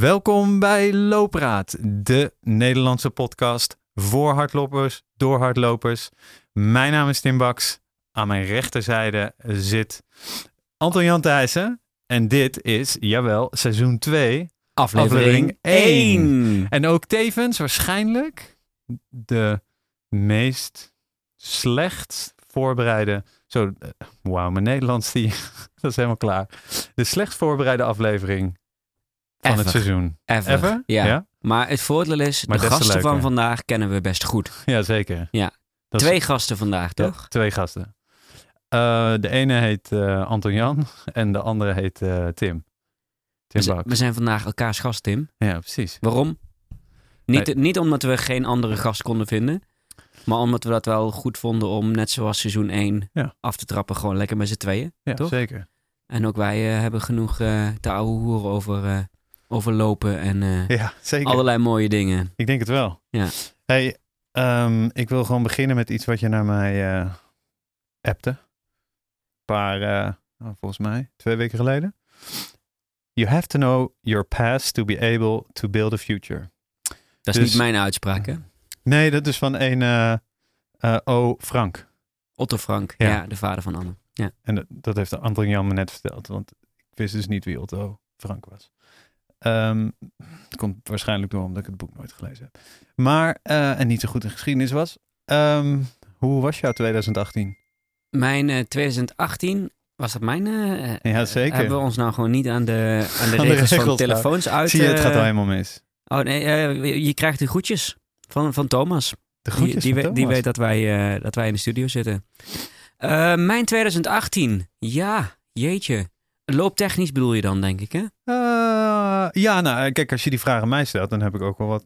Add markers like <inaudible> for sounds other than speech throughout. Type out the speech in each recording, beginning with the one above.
Welkom bij Loopraad, de Nederlandse podcast voor hardlopers, door hardlopers. Mijn naam is Tim Baks. Aan mijn rechterzijde zit Anton Jan Thijssen. En dit is, jawel, seizoen 2, Aflevering 1. En ook tevens waarschijnlijk de meest slecht voorbereide... Zo, eh, wauw, mijn Nederlands, die, <laughs> dat is helemaal klaar. De slecht voorbereide aflevering van Ever. het seizoen. Ever. Ever? Ja. Ja? Maar het voordeel is, Maar de te gasten van vandaag kennen we best goed. <laughs> Ja, zeker. Ja. Dat is- Twee gasten vandaag, Ja, toch? twee gasten. Eh, de ene heet eh, Anton Jan <laughs> en de andere heet eh, Tim. Tim We, we zijn vandaag elkaars gast, Tim. Ja, precies. Waarom? Niet, Nee. niet omdat we geen andere gast konden vinden. Maar omdat we dat wel goed vonden om, net zoals seizoen 1, Ja. af te trappen. Gewoon lekker met z'n tweeën. Ja, Toch? zeker. En ook wij hebben genoeg te ouwe hoeren over, over lopen en eh, Ja, zeker. allerlei mooie dingen. Ik denk het wel. Ja. Hey, ehm, ik wil gewoon beginnen met iets wat je naar mij eh appte. Een paar, eh, oh, volgens mij, twee weken geleden. You have to know your past to be able to build a future. Dat is Dus- niet mijn uitspraak, hè? Nee, dat is van een eh, O. Frank. Otto Frank, Ja. ja. de vader van Anne. Ja. En dat, dat heeft Anton Jan me net verteld, want ik wist dus niet wie Otto Frank was. Dat komt waarschijnlijk door omdat ik het boek nooit gelezen heb. Maar, eh, en niet zo goed in geschiedenis was. Ehm, hoe was jouw 2018? Mijn eh, 2018, was dat mijn? eh, Ja, eh, zeker. Hebben we ons nou gewoon niet aan de, aan de Aan de regels van telefoons uit? Zie je, het eh, gaat al helemaal mis. Oh nee, eh, je krijgt de groetjes van, van Thomas. De Die, groetjes die, van die Thomas. weet dat wij, eh, dat wij in de studio zitten. Eh, mijn 2018, ja, jeetje. Looptechnisch bedoel je dan, denk ik, hè? Eh, ja, nou, kijk, als je die vraag aan mij stelt, dan heb ik ook wel wat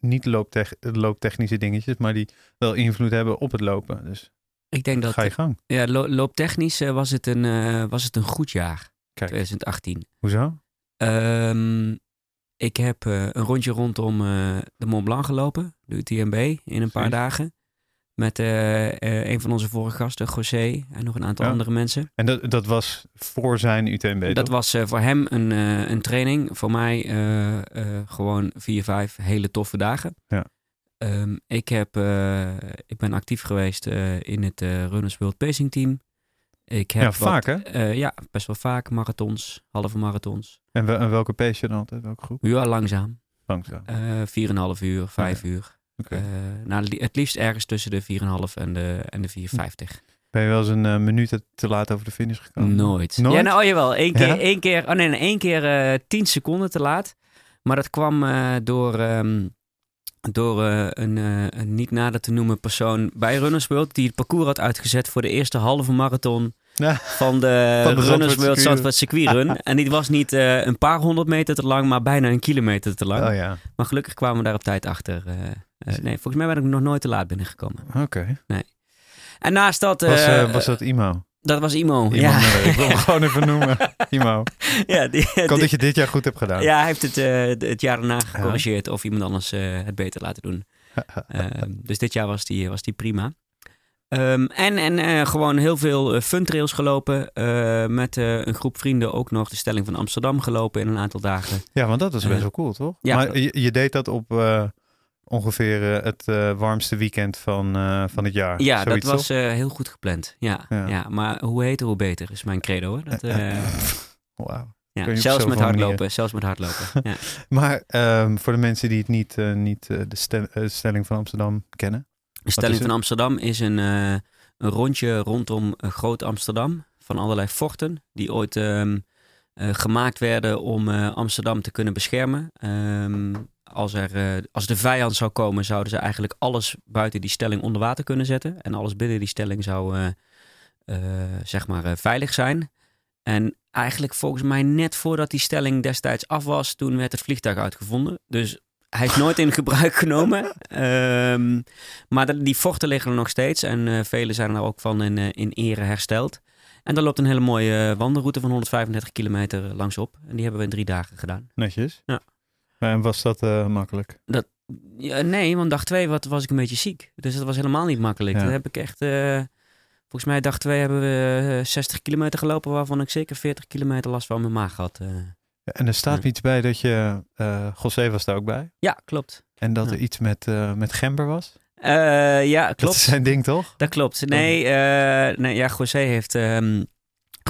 niet looptech- looptechnische dingetjes, maar die wel invloed hebben op het lopen. Dus Ik denk dat ga je gang. ja, lo- looptechnisch eh, was, het een, eh, was het een goed jaar, Kijk, 2018. hoezo? Ehm, ik heb eh, een rondje rondom eh, de Mont Blanc gelopen, de UTMB, in een paar dagen. Met eh, eh, een van onze vorige gasten, José, en nog een aantal Ja. andere mensen. En dat, dat was voor zijn UTMB, Dat toch? was eh, voor hem een, een training. Voor mij gewoon vier, vijf hele toffe dagen. Ja. Ehm, ik, heb, ik ben actief geweest in het Runners World Pacing Team. Ik heb Ja, wat- vaak, hè? ja, best wel vaak. Marathons, halve marathons. En, wel- en welke pace je dan altijd? Welke groep? Ja, langzaam. Langzaam. Eh 4,5 uur, 5 uur. Eh, nou, het liefst ergens tussen de 4,5 en de, en de 4,50. Ben je wel eens een eh, minuut te laat over de finish gekomen? Nooit. Nooit? Ja, nou, oh jawel. Eén keer, Ja? één keer, oh nee, nee, één keer eh 10 seconden te laat. Maar dat kwam eh, door, ehm, door een, eh, een niet nader te noemen persoon bij Runners World. Die het parcours had uitgezet voor de eerste halve marathon Ja. van de, Van de Runners World. Zandvoort Circuit Run. <laughs> en die was niet eh, een paar honderd meter te lang, maar bijna een kilometer te lang. Oh ja, Maar gelukkig kwamen we daar op tijd achter. eh, eh, nee, volgens mij ben ik nog nooit te laat binnengekomen. oké. En naast dat... Was, was dat Imo? dat was Imo. Imo ja. Ik wil hem <laughs> gewoon even noemen. Imo. ja, die, Ik hoop dat je dit jaar goed hebt gedaan. ja, hij heeft het, het jaar daarna gecorrigeerd of iemand anders het beter laten doen. <laughs> Ehm, dus dit jaar was die, was die prima. Ehm, en en eh, gewoon heel veel eh, funtrails gelopen. eh, met een groep vrienden ook nog de stelling van Amsterdam gelopen in een aantal dagen. Ja, want dat is best wel cool, toch? ja. Maar je, je deed dat op ongeveer het warmste weekend van, van het jaar. Ja, Zoiets, dat was heel goed gepland. Ja, Ja. ja. maar hoe heter, hoe beter is mijn credo. Hoor. Dat, <laughs> Wauw. ja, zelfs met manieren. hardlopen. Zelfs met hardlopen. <laughs> ja. Maar ehm, voor de mensen die het niet, niet de stel- stelling van Amsterdam kennen. De stelling van Amsterdam is een, eh, een rondje rondom eh, Groot Amsterdam. Van allerlei forten die ooit ehm, eh, gemaakt werden om Amsterdam te kunnen beschermen. Ehm, als, er, als de vijand zou komen, zouden ze eigenlijk alles buiten die stelling onder water kunnen zetten. En alles binnen die stelling zou zeg maar veilig zijn. En eigenlijk volgens mij net voordat die stelling destijds af was, toen werd het vliegtuig uitgevonden. Dus hij is nooit in gebruik genomen. Ehm, maar dat- die forten liggen er nog steeds. En eh, vele zijn er ook van in, eh, in ere hersteld. En daar loopt een hele mooie eh, wandelroute van 135 kilometer langsop. En die hebben we in drie dagen gedaan. Netjes. Ja. En was dat makkelijk? Ja, nee, want dag twee wat, was ik een beetje ziek. Dus dat was helemaal niet makkelijk. Ja. Dat heb ik echt... volgens mij dag twee hebben we eh, 60 kilometer gelopen... waarvan ik zeker 40 kilometer last van mijn maag had. En er staat Ja. iets bij dat je, eh José was daar ook bij. Ja, klopt. En dat Ja. er iets met, eh, met gember was. Eh, ja, Dat klopt. is zijn ding toch? Dat klopt. Nee, eh, nee ja, José heeft. ehm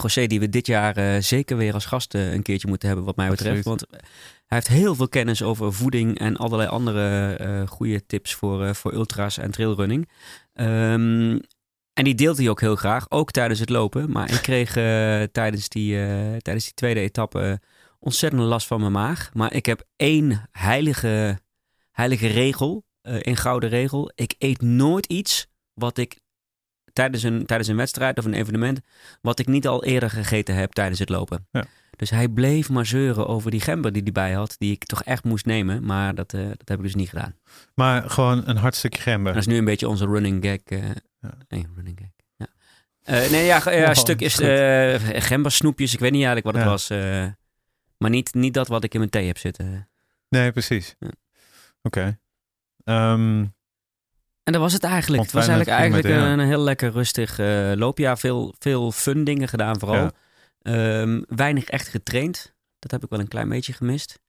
José, die we dit jaar eh, zeker weer als gast een keertje moeten hebben, wat mij betreft. Absoluut. Want hij heeft heel veel kennis over voeding en allerlei andere eh goede tips voor, eh, voor ultra's en trailrunning. Ehm, en die deelt hij ook heel graag, ook tijdens het lopen. Maar ik kreeg tijdens, die, eh, tijdens die tweede etappe eh, ontzettend last van mijn maag. Maar ik heb één heilige, heilige regel, eh een gouden regel. Ik eet nooit iets wat ik tijdens een, tijdens een wedstrijd of een evenement, wat ik niet al eerder gegeten heb tijdens het lopen. Ja. Dus hij bleef maar zeuren over die gember die hij bij had, die ik toch echt moest nemen. Maar dat, eh, dat heb ik dus niet gedaan. Maar gewoon een hard gember. Dat is nu een beetje onze running gag. eh, Ja. Nee, running gag. Ja. Eh, nee, ja, stuk is goed. eh gembersnoepjes. Ik weet niet eigenlijk wat het was. Maar niet, niet dat wat ik in mijn thee heb zitten. Nee, precies. Ja. Oké. Ehm, En dat was het eigenlijk. Het was eigenlijk, 500 eigenlijk een, heel lekker rustig eh, loopjaar. Veel, veel fun dingen gedaan vooral. Ja. Ehm, weinig echt getraind. Dat heb ik wel een klein beetje gemist.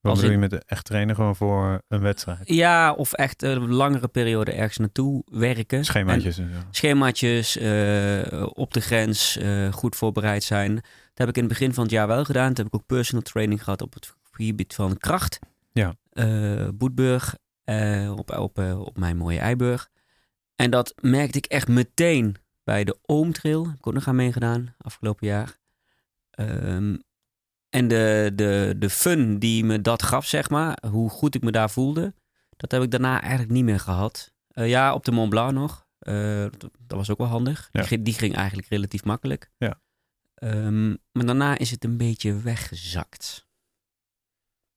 Wat bedoel je met echt trainen gewoon voor een wedstrijd? Ja, of echt een langere periode ergens naartoe werken. En Schemaatjes en zo. schemaatjes, eh, op de grens, eh, goed voorbereid zijn. Dat heb ik in het begin van het jaar wel gedaan. Toen heb ik ook personal training gehad op het gebied van kracht. Ja. Eh, Boetburg, eh, op, op, op mijn mooie Eiburg. En dat merkte ik echt meteen bij de Oomtrail. Heb ik ook nog aan meegedaan afgelopen jaar. Ehm, en de, de, de fun die me dat gaf, zeg maar, hoe goed ik me daar voelde, dat heb ik daarna eigenlijk niet meer gehad. Eh, ja, op de Mont Blanc nog. Eh, dat, was ook wel handig. Ja. Die, ging- die ging eigenlijk relatief makkelijk. Ja. Ehm, maar daarna is het een beetje weggezakt.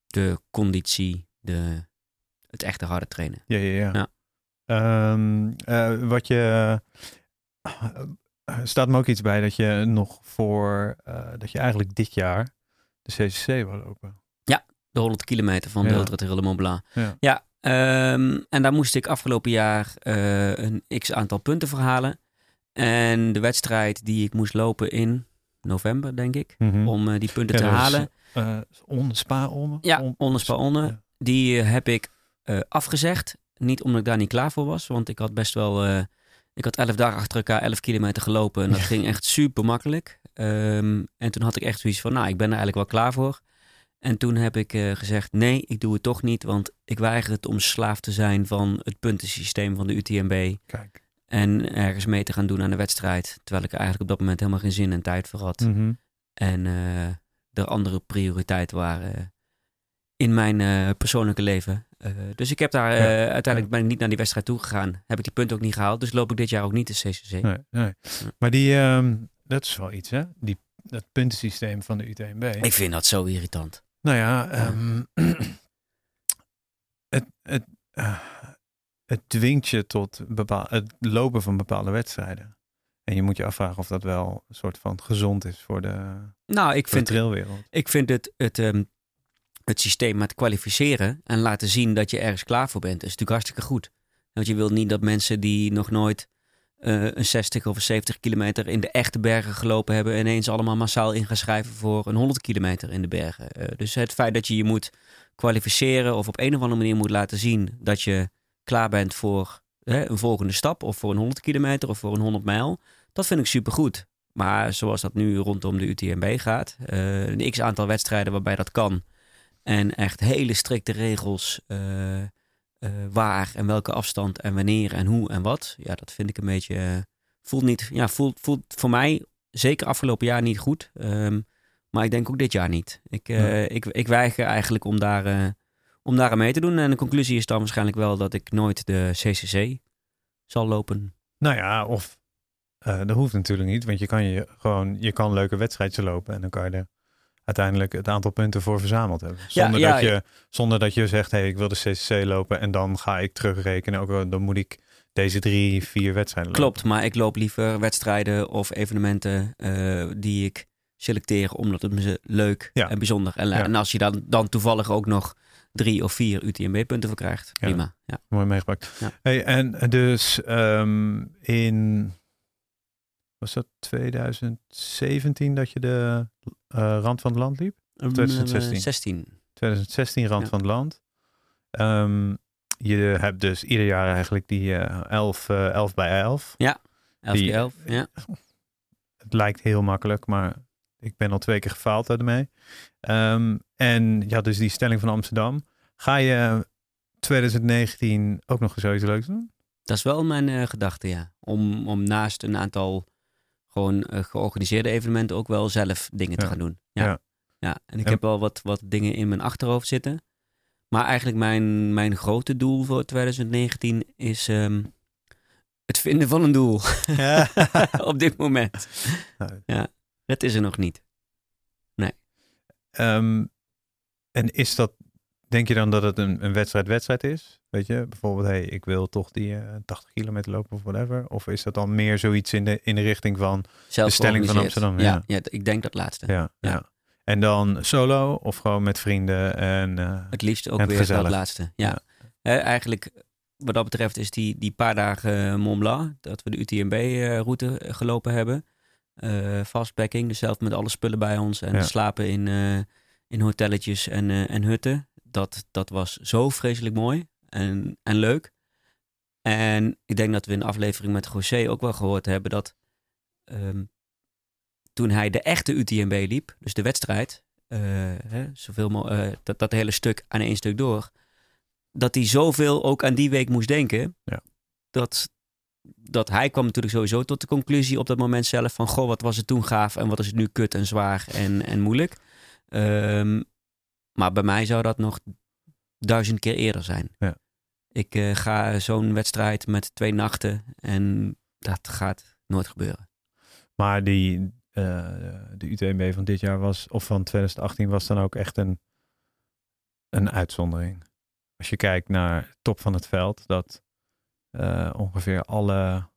De conditie, de, het echte harde trainen. Ja, ja, ja. Ja. Ehm, eh, wat je... staat me ook iets bij dat je nog voor... dat je eigenlijk dit jaar de CCC wil lopen. De 100 kilometer van de Ja. Ultra Trail de Mont Blanc. Ja. Ja, ehm, en daar moest ik afgelopen jaar eh, een x aantal punten verhalen. En de wedstrijd die ik moest lopen in november, denk ik, Mhm. om eh, die punten Ja, te halen. eh, on, spa om? Ja, On- onder. Ja. Die heb ik afgezegd. Niet omdat ik daar niet klaar voor was, want ik had best wel. ik had elf dagen achter elkaar 11 kilometer gelopen en dat Ja. ging echt super makkelijk. Ehm, en toen had ik echt zoiets van, nou, ik ben er eigenlijk wel klaar voor. En toen heb ik eh, gezegd, nee, ik doe het toch niet, want ik weiger het om slaaf te zijn van het puntensysteem van de UTMB. Kijk. En ergens mee te gaan doen aan de wedstrijd, terwijl ik er eigenlijk op dat moment helemaal geen zin en tijd voor had. Mhm. En eh, er andere prioriteiten waren in mijn eh, persoonlijke leven. Eh, dus ik heb daar, Ja, uiteindelijk ben ik niet naar die wedstrijd toegegaan. Heb ik die punten ook niet gehaald. Dus loop ik dit jaar ook niet de CCC. Nee, nee. Maar die, ehm, dat is wel iets, hè? Die, dat puntensysteem van de UTMB. Ik vind dat zo irritant. Nou ja, ehm, <clears throat> het, het, eh, het dwingt je tot bepaal, het lopen van bepaalde wedstrijden. En je moet je afvragen of dat wel een soort van gezond is voor de, Nou, ik de vind, trailwereld. ik vind het, het, ehm, het systeem met kwalificeren en laten zien dat je ergens klaar voor bent, is natuurlijk hartstikke goed. Want je wilt niet dat mensen die nog nooit eh, een 60 of een 70 kilometer in de echte bergen gelopen hebben, ineens allemaal massaal in gaan schrijven voor een 100 kilometer in de bergen. Eh, dus het feit dat je je moet kwalificeren of op een of andere manier moet laten zien dat je klaar bent voor hè, een volgende stap of voor een 100 kilometer of voor een 100 mijl, dat vind ik supergoed. Maar zoals dat nu rondom de UTMB gaat, eh, een x aantal wedstrijden waarbij dat kan. En echt hele strikte regels eh, waar en welke afstand en wanneer en hoe en wat. Ja, dat vind ik een beetje. eh, voelt niet. Ja, voelt, voelt voor mij zeker afgelopen jaar niet goed. Ehm, maar ik denk ook dit jaar niet. Ik, Ja. ik, ik weiger eigenlijk om daar, om daar aan mee te doen. En de conclusie is dan waarschijnlijk wel dat ik nooit de CCC zal lopen. Nou ja, of dat hoeft natuurlijk niet, want je kan je gewoon, je kan leuke wedstrijdjes lopen en dan kan je er uiteindelijk het aantal punten voor verzameld hebben. Zonder, ja, dat, je, zonder dat je zegt, hé, hey, ik wil de CCC lopen en dan ga ik terugrekenen, ook, dan moet ik deze drie, vier wedstrijden Klopt, lopen. maar ik loop liever wedstrijden of evenementen eh, die ik selecteer omdat het me leuk Ja. en bijzonder. En, en als je dan, dan toevallig ook nog drie of vier UTMB-punten voor krijgt, prima. Ja. Mooi meegepakt. Hey, en dus ehm, in, was dat 2017 dat je de rand van het land liep? 2016. 16. 2016 rand Ja. van het land. Ehm, je hebt dus ieder jaar eigenlijk die eh 11, eh 11 bij 11. 11 Die- keer 11. Ja. <laughs> Het lijkt heel makkelijk, maar ik ben al twee keer gefaald daarmee. Ehm, en ja, dus die stelling van Amsterdam. Ga je 2019 ook nog eens zoiets leuks doen? Dat is wel mijn eh, gedachte, ja. Om, om naast een aantal gewoon eh, georganiseerde evenementen ook wel zelf dingen te Ja. gaan doen. Ja. Ja. ja. En ik En- heb wel wat, wat dingen in mijn achterhoofd zitten. Maar eigenlijk mijn, mijn grote doel voor 2019 is ehm, het vinden van een doel. <laughs> Op dit moment. <laughs> Nou, Het is er nog niet. Ehm, en is dat, denk je dan dat het een, een wedstrijd-wedstrijd is? Weet je, bijvoorbeeld, hey, ik wil toch die eh, 80 kilometer lopen of whatever. Of is dat dan meer zoiets in de, in de richting van, Zelf stelling van. Amsterdam, Ja, ja. ik denk dat laatste. ja, ja. Ja. En dan solo of gewoon met vrienden en... eh, Het liefst ook weer gezellig. dat laatste. Ja. Eigenlijk, wat dat betreft, is die, die paar dagen eh, Mont Blanc, dat we de UTMB-route gelopen hebben. eh fastpacking, dus zelf met alle spullen bij ons en slapen in, eh, in hotelletjes en, eh, en hutten. Dat, dat was zo vreselijk mooi en, en leuk. En ik denk dat we in de aflevering met José ook wel gehoord hebben dat ehm, toen hij de echte UTMB liep, dus de wedstrijd, eh, hè, zoveel eh, dat, dat hele stuk aan één stuk door, dat hij zoveel ook aan die week moest denken, Ja. dat, dat hij kwam natuurlijk sowieso tot de conclusie op dat moment zelf van, goh, wat was het toen gaaf en wat is het nu kut en zwaar en, en moeilijk. Ehm, maar bij mij zou dat nog duizend keer eerder zijn. Ja. Ik eh, ga zo'n wedstrijd met twee nachten en dat gaat nooit gebeuren. Maar die, eh, de UTMB van dit jaar was, of van 2018 was dan ook echt een, een uitzondering. Als je kijkt naar top van het veld, dat eh, ongeveer alle,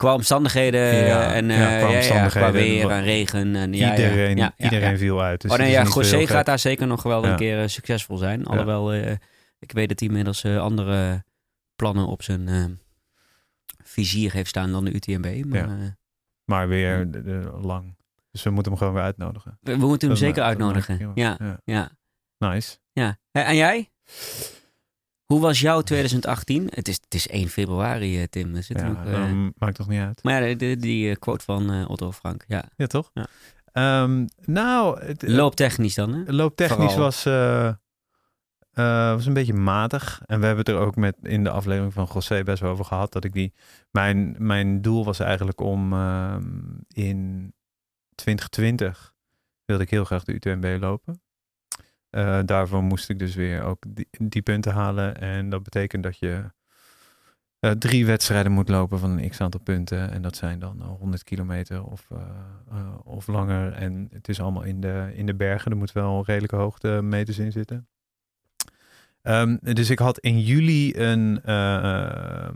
Qua omstandigheden Ja, en ja, eh, qua ja, omstandigheden. qua weer en regen. En, iedereen, iedereen viel uit. Dus oh nee, ja, José gaat daar zeker nog wel een keer eh, succesvol zijn. Alhoewel, eh, ik weet dat hij inmiddels andere plannen op zijn vizier heeft staan dan de UTMB. Maar Ja. Maar weer de- de- lang. Dus we moeten hem gewoon weer uitnodigen. we, we moeten hem Dat zeker uitnodigen. Ja, ja. ja, Nice. ja. En jij? Hoe was jouw 2018? Het is, het is 1 februari, eh, Tim. Zit Ja, nog, eh, maakt toch niet uit. maar ja, die, die eh, quote van Otto Frank. Ja. Ja, toch? Ja. Ehm, nou, het, Looptechnisch dan, hè? looptechnisch Vooral. was, eh, was een beetje matig. En we hebben het er ook met in de aflevering van José best wel over gehad. Dat ik die. Mijn, mijn doel was eigenlijk om ehm, in 2020 wilde ik heel graag de UTMB lopen. Eh, daarvoor moest ik dus weer ook die, die punten halen. En dat betekent dat je eh, drie wedstrijden moet lopen van een x aantal punten. En dat zijn dan eh, 100 kilometer of, eh, eh, of langer. En het is allemaal in de, in de bergen. Er moet wel redelijke hoogte meters in zitten. Ehm, dus ik had in juli een, eh,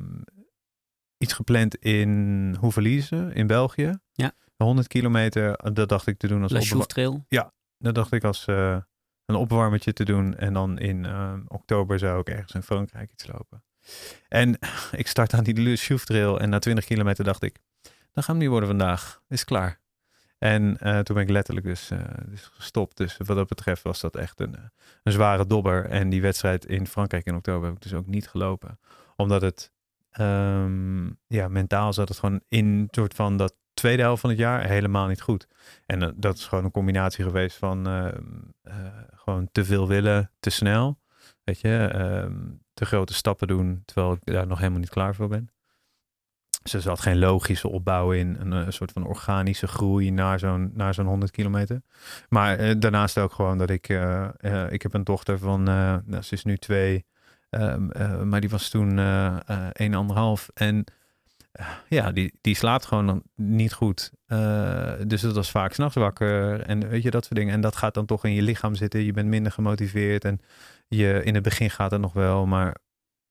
iets gepland in Hoevelize in België. Ja. 100 kilometer, dat dacht ik te doen als La Trail. dat dacht ik als eh, een opwarmertje te doen. En dan in eh, oktober zou ik ergens in Frankrijk iets lopen. En <laughs> ik start aan die Le Chouffe Trail. En na 20 kilometer dacht ik, dat gaat hem niet worden vandaag. Is klaar. En eh, toen ben ik letterlijk dus, eh, dus gestopt. Dus wat dat betreft was dat echt een, een zware dobber. En die wedstrijd in Frankrijk in oktober heb ik dus ook niet gelopen. Omdat het, ehm, ja, mentaal zat het gewoon in een soort van dat tweede helft van het jaar helemaal niet goed. En eh, dat is gewoon een combinatie geweest van eh, eh, gewoon te veel willen, te snel. Weet je, ehm, te grote stappen doen, terwijl ik daar nog helemaal niet klaar voor ben. Dus er zat geen logische opbouw in, een, soort van organische groei naar zo'n, naar zo'n 100 kilometer. Maar eh, daarnaast ook gewoon dat ik, ik heb een dochter van, nou, ze is nu twee, ehm, eh, maar die was toen een, anderhalf. En ja, die, die slaapt gewoon niet goed. Eh, dus dat was vaak s'nachts wakker en weet je, dat soort dingen. En dat gaat dan toch in je lichaam zitten. Je bent minder gemotiveerd en je, in het begin gaat het nog wel, maar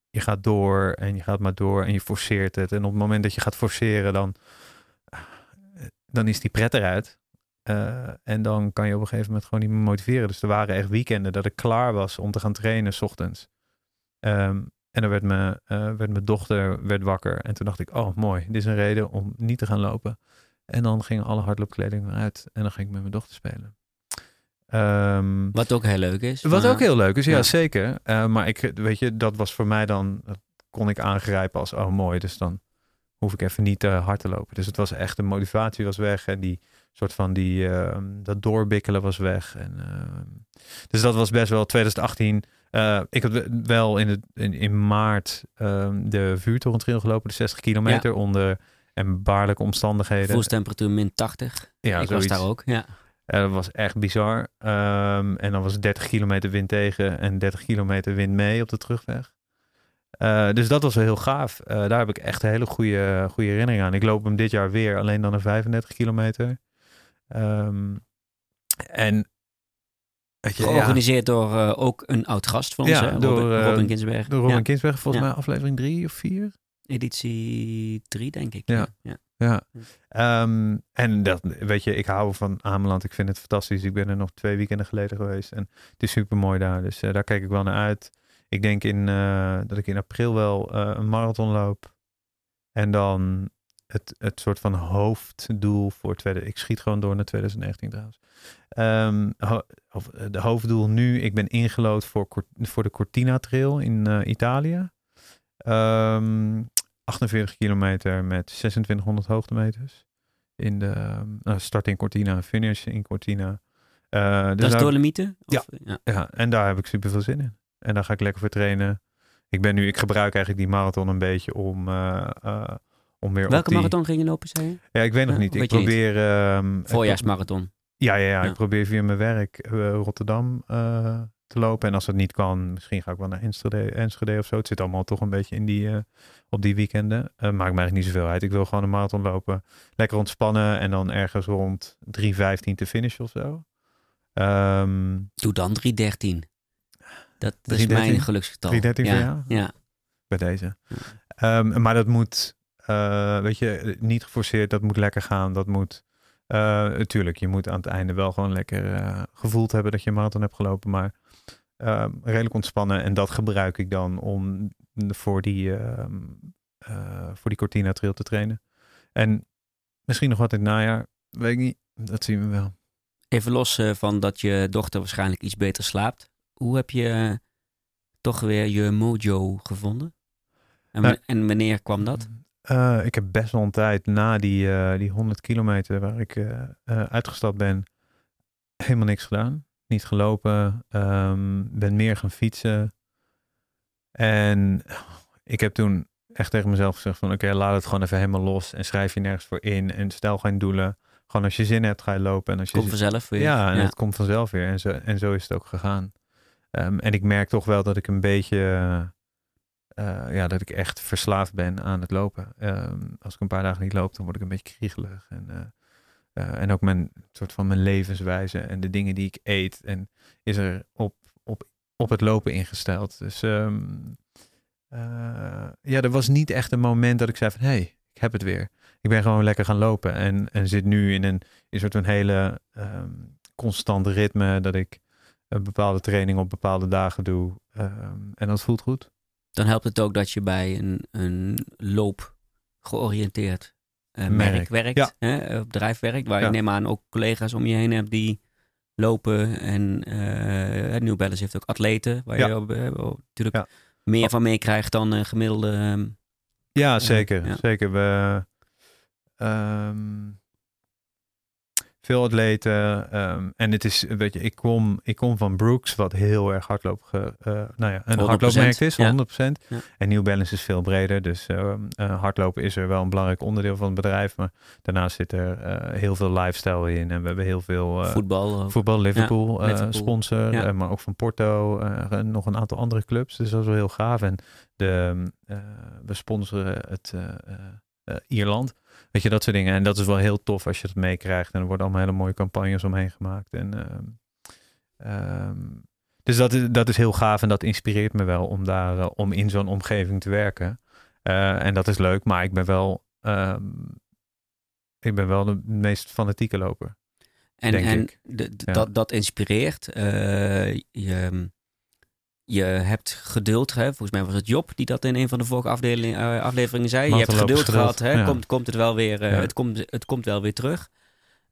je gaat door en je gaat maar door en je forceert het. En op het moment dat je gaat forceren, dan, dan is die pret eruit. Eh, en dan kan je op een gegeven moment gewoon niet meer motiveren. Dus er waren echt weekenden dat ik klaar was om te gaan trainen s ochtends. Ehm, en dan werd, me, eh, werd mijn dochter werd wakker. En toen dacht ik, oh mooi, dit is een reden om niet te gaan lopen. En dan gingen alle hardloopkleding eruit. En dan ging ik met mijn dochter spelen. Ehm, Wat ook heel leuk is. wat maar- ook heel leuk is, ja, ja. zeker. Eh, maar ik, weet je, dat was voor mij dan, dat kon ik aangrijpen als, oh mooi, dus dan hoef ik even niet te hard te lopen. Dus het was echt, de motivatie was weg en die soort van die, ehm, dat doorbikkelen was weg. En, ehm, dus dat was best wel 2018. Eh, ik heb wel in, het, in, in maart ehm, de vuurtorentrail gelopen, de 60 kilometer onder en baarlijke omstandigheden. Voelstemperatuur min 80. ja, ik zoiets. was daar ook. Ja. Dat was echt bizar. Ehm, en dan was het 30 kilometer wind tegen en 30 kilometer wind mee op de terugweg. Eh, dus dat was wel heel gaaf. Eh, daar heb ik echt een hele goede, goede herinnering aan. Ik loop hem dit jaar weer, alleen dan een 35 kilometer. Ehm, en ja, Georganiseerd door eh, ook een oud gast van ons, Ja, hè? door, Robin, eh, Robin Ginsberg. door Robin Ja. Kinsberg, volgens mij aflevering drie of vier. Editie 3, denk ik. Ja. ja. Hm. Ehm, en dat, weet je, ik hou van Ameland. Ik vind het fantastisch. Ik ben er nog twee weekenden geleden geweest. En het is super mooi daar. Dus eh, daar kijk ik wel naar uit. Ik denk in, eh, dat ik in april wel eh, een marathon loop. En dan het, het soort van hoofddoel voor tweede. Ik schiet gewoon door naar 2019 trouwens. Ehm, ho- of, eh, de hoofddoel nu. Ik ben ingelood voor, voor de Cortina Trail in eh, Italië. Ehm, 48 kilometer met 2600 hoogtemeters. In de eh, start in Cortina, finish in Cortina. Dus Dat is Dolomieten? Ja. Ja. ja, en daar heb ik super veel zin in. En daar ga ik lekker voor trainen. Ik ben nu, ik gebruik eigenlijk die marathon een beetje om, om weer op Welke die... marathon ging je lopen, zei je? Ja, ik weet nog niet. Ik je niet. probeer... ehm, Voorjaarsmarathon. ja, ja, ja. Ik probeer via mijn werk eh, Rotterdam eh, te lopen. En als dat niet kan, misschien ga ik wel naar Enschede, Enschede of zo. Het zit allemaal toch een beetje in die, eh, op die weekenden. Maakt me eigenlijk niet zoveel uit. Ik wil gewoon een marathon lopen. Lekker ontspannen en dan ergens rond 3.15 te finishen of zo. Ehm Doe dan 313. Dat, dat is 313? mijn geluksgetal. 313 ja. Ja. bij deze. Ehm, maar dat moet, eh, weet je, niet geforceerd. Dat moet lekker gaan. Dat moet, natuurlijk, je moet aan het einde wel gewoon lekker eh, gevoeld hebben dat je een marathon hebt gelopen. Maar ehm, redelijk ontspannen. En dat gebruik ik dan om voor die, ehm, eh, voor die Cortina Trail te trainen. En misschien nog wat in het najaar. Weet ik niet. Dat zien we wel. Even los van dat je dochter waarschijnlijk iets beter slaapt. Hoe heb je toch weer je mojo gevonden? En, Nou, en wanneer kwam dat? Eh, ik heb best wel een tijd na die, eh, die 100 kilometer waar ik eh, uitgestapt ben, helemaal niks gedaan. Niet gelopen, ehm, ben meer gaan fietsen. En ik heb toen echt tegen mezelf gezegd van oké, laat het gewoon even helemaal los en schrijf je nergens voor in en stel geen doelen. Gewoon als je zin hebt, ga je lopen. En als je Komt vanzelf weer. ja, en het komt vanzelf weer. En zo, en zo is het ook gegaan. Ehm, en ik merk toch wel dat ik een beetje, eh, ja, dat ik echt verslaafd ben aan het lopen. Ehm, als ik een paar dagen niet loop, dan word ik een beetje kriegelig. En, eh, eh, en ook mijn soort van mijn levenswijze en de dingen die ik eet. En is er op, op, op het lopen ingesteld. Dus ehm, eh, ja, er was niet echt een moment dat ik zei van, hé, hey, ik heb het weer. Ik ben gewoon lekker gaan lopen en, en zit nu in een, in een soort van hele ehm, constant ritme dat ik een bepaalde training op bepaalde dagen doe. En dat voelt goed. Dan helpt het ook dat je bij een, een loop georiënteerd eh, Merk. merk werkt. Ja. Hè, eh, bedrijf werkt. Waar Ja. je neem aan ook collega's om je heen hebt die lopen. En eh New Balance heeft ook atleten. Waar Ja. je natuurlijk meer van meekrijgt dan een gemiddelde... Ja, zeker. Zeker. We, ehm, veel atleten. ehm, en het is, weet je, ik kom, ik kom van Brooks, wat heel erg hardloop, eh, nou ja, een 100%, hardloopmerk is, ja. 100%. Ja. En New Balance is veel breder. Dus ehm, eh, hardlopen is er wel een belangrijk onderdeel van het bedrijf. Maar daarnaast zit er eh, heel veel lifestyle in. En we hebben heel veel voetbal. voetbal, Liverpool, eh, Liverpool. sponsor. Ja. maar ook van Porto. en nog een aantal andere clubs. Dus dat is wel heel gaaf. En de, eh, we sponsoren het Ierland. Weet je, dat soort dingen. En dat is wel heel tof als je dat meekrijgt. En er worden allemaal hele mooie campagnes omheen gemaakt. En, ehm, ehm, dus dat is, dat is heel gaaf en dat inspireert me wel om daar eh, om in zo'n omgeving te werken. Eh, en dat is leuk, maar ik ben wel, ehm, ik ben wel de meest fanatieke loper. En, en Ja. dat, dat inspireert. Eh, je, je hebt geduld. Hè? Volgens mij was het Job die dat in een van de vorige afdeling, eh, afleveringen zei. Je hebt geduld gehad. Hè? ja. Komt, komt het, wel weer, eh, Ja. het, komt, het komt wel weer terug.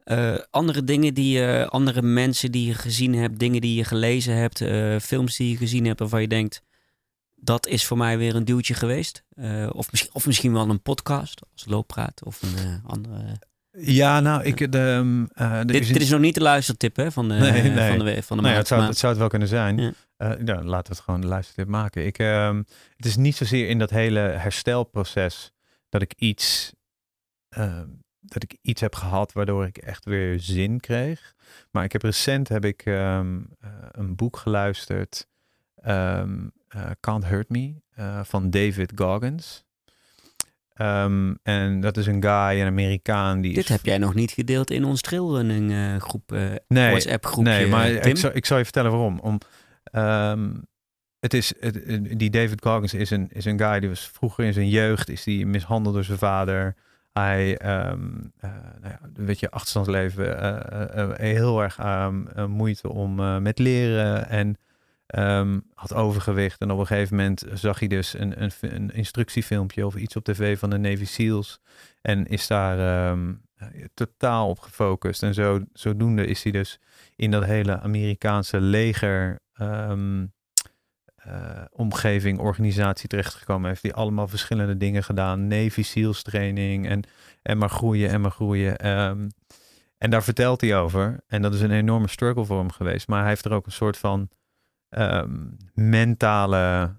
Eh, andere dingen die je, andere mensen die je gezien hebt, dingen die je gelezen hebt, films die je gezien hebt waarvan je denkt, dat is voor mij weer een duwtje geweest. Of, misschien, of misschien wel een podcast als looppraat of een andere. Ja, nou, ik... De, ehm, Dit, is dit is nog niet de luistertip hè, van de, Nee, nee. van de, van de Nou ja, maand, het, zou, maar- het zou het wel kunnen zijn. Ja. Nou, laten we het gewoon de luistertip maken. Ik, ehm, het is niet zozeer in dat hele herstelproces dat ik iets, ehm, dat ik iets heb gehad waardoor ik echt weer zin kreeg. Maar ik heb recent heb ik ehm, eh, een boek geluisterd, eh, Can't Hurt Me, van David Goggins. En dat is een guy, een Amerikaan. Die Dit is heb jij nog niet gedeeld in ons trailrunning groep, nee, WhatsApp groepje. Nee, maar Tim. ik zal, ik zal je vertellen waarom. Om, ehm, het is, die David Goggins is een, is een guy die was vroeger in zijn jeugd is die mishandeld door zijn vader. Hij, ehm eh, nou ja, weet je, achterstandsleven, eh, heel erg ehm, eh, moeite om met leren en had overgewicht. En op een gegeven moment zag hij dus een, een, instructiefilmpje of iets op tv van de Navy SEALs. En is daar totaal op gefocust. En zo, zodoende is hij dus in dat hele Amerikaanse leger ehm, eh, omgeving, organisatie terechtgekomen. Heeft hij allemaal verschillende dingen gedaan. Navy SEALs training en, en maar groeien en maar groeien. Ehm, en daar vertelt hij over. En dat is een enorme struggle voor hem geweest. Maar hij heeft er ook een soort van ehm, mentale...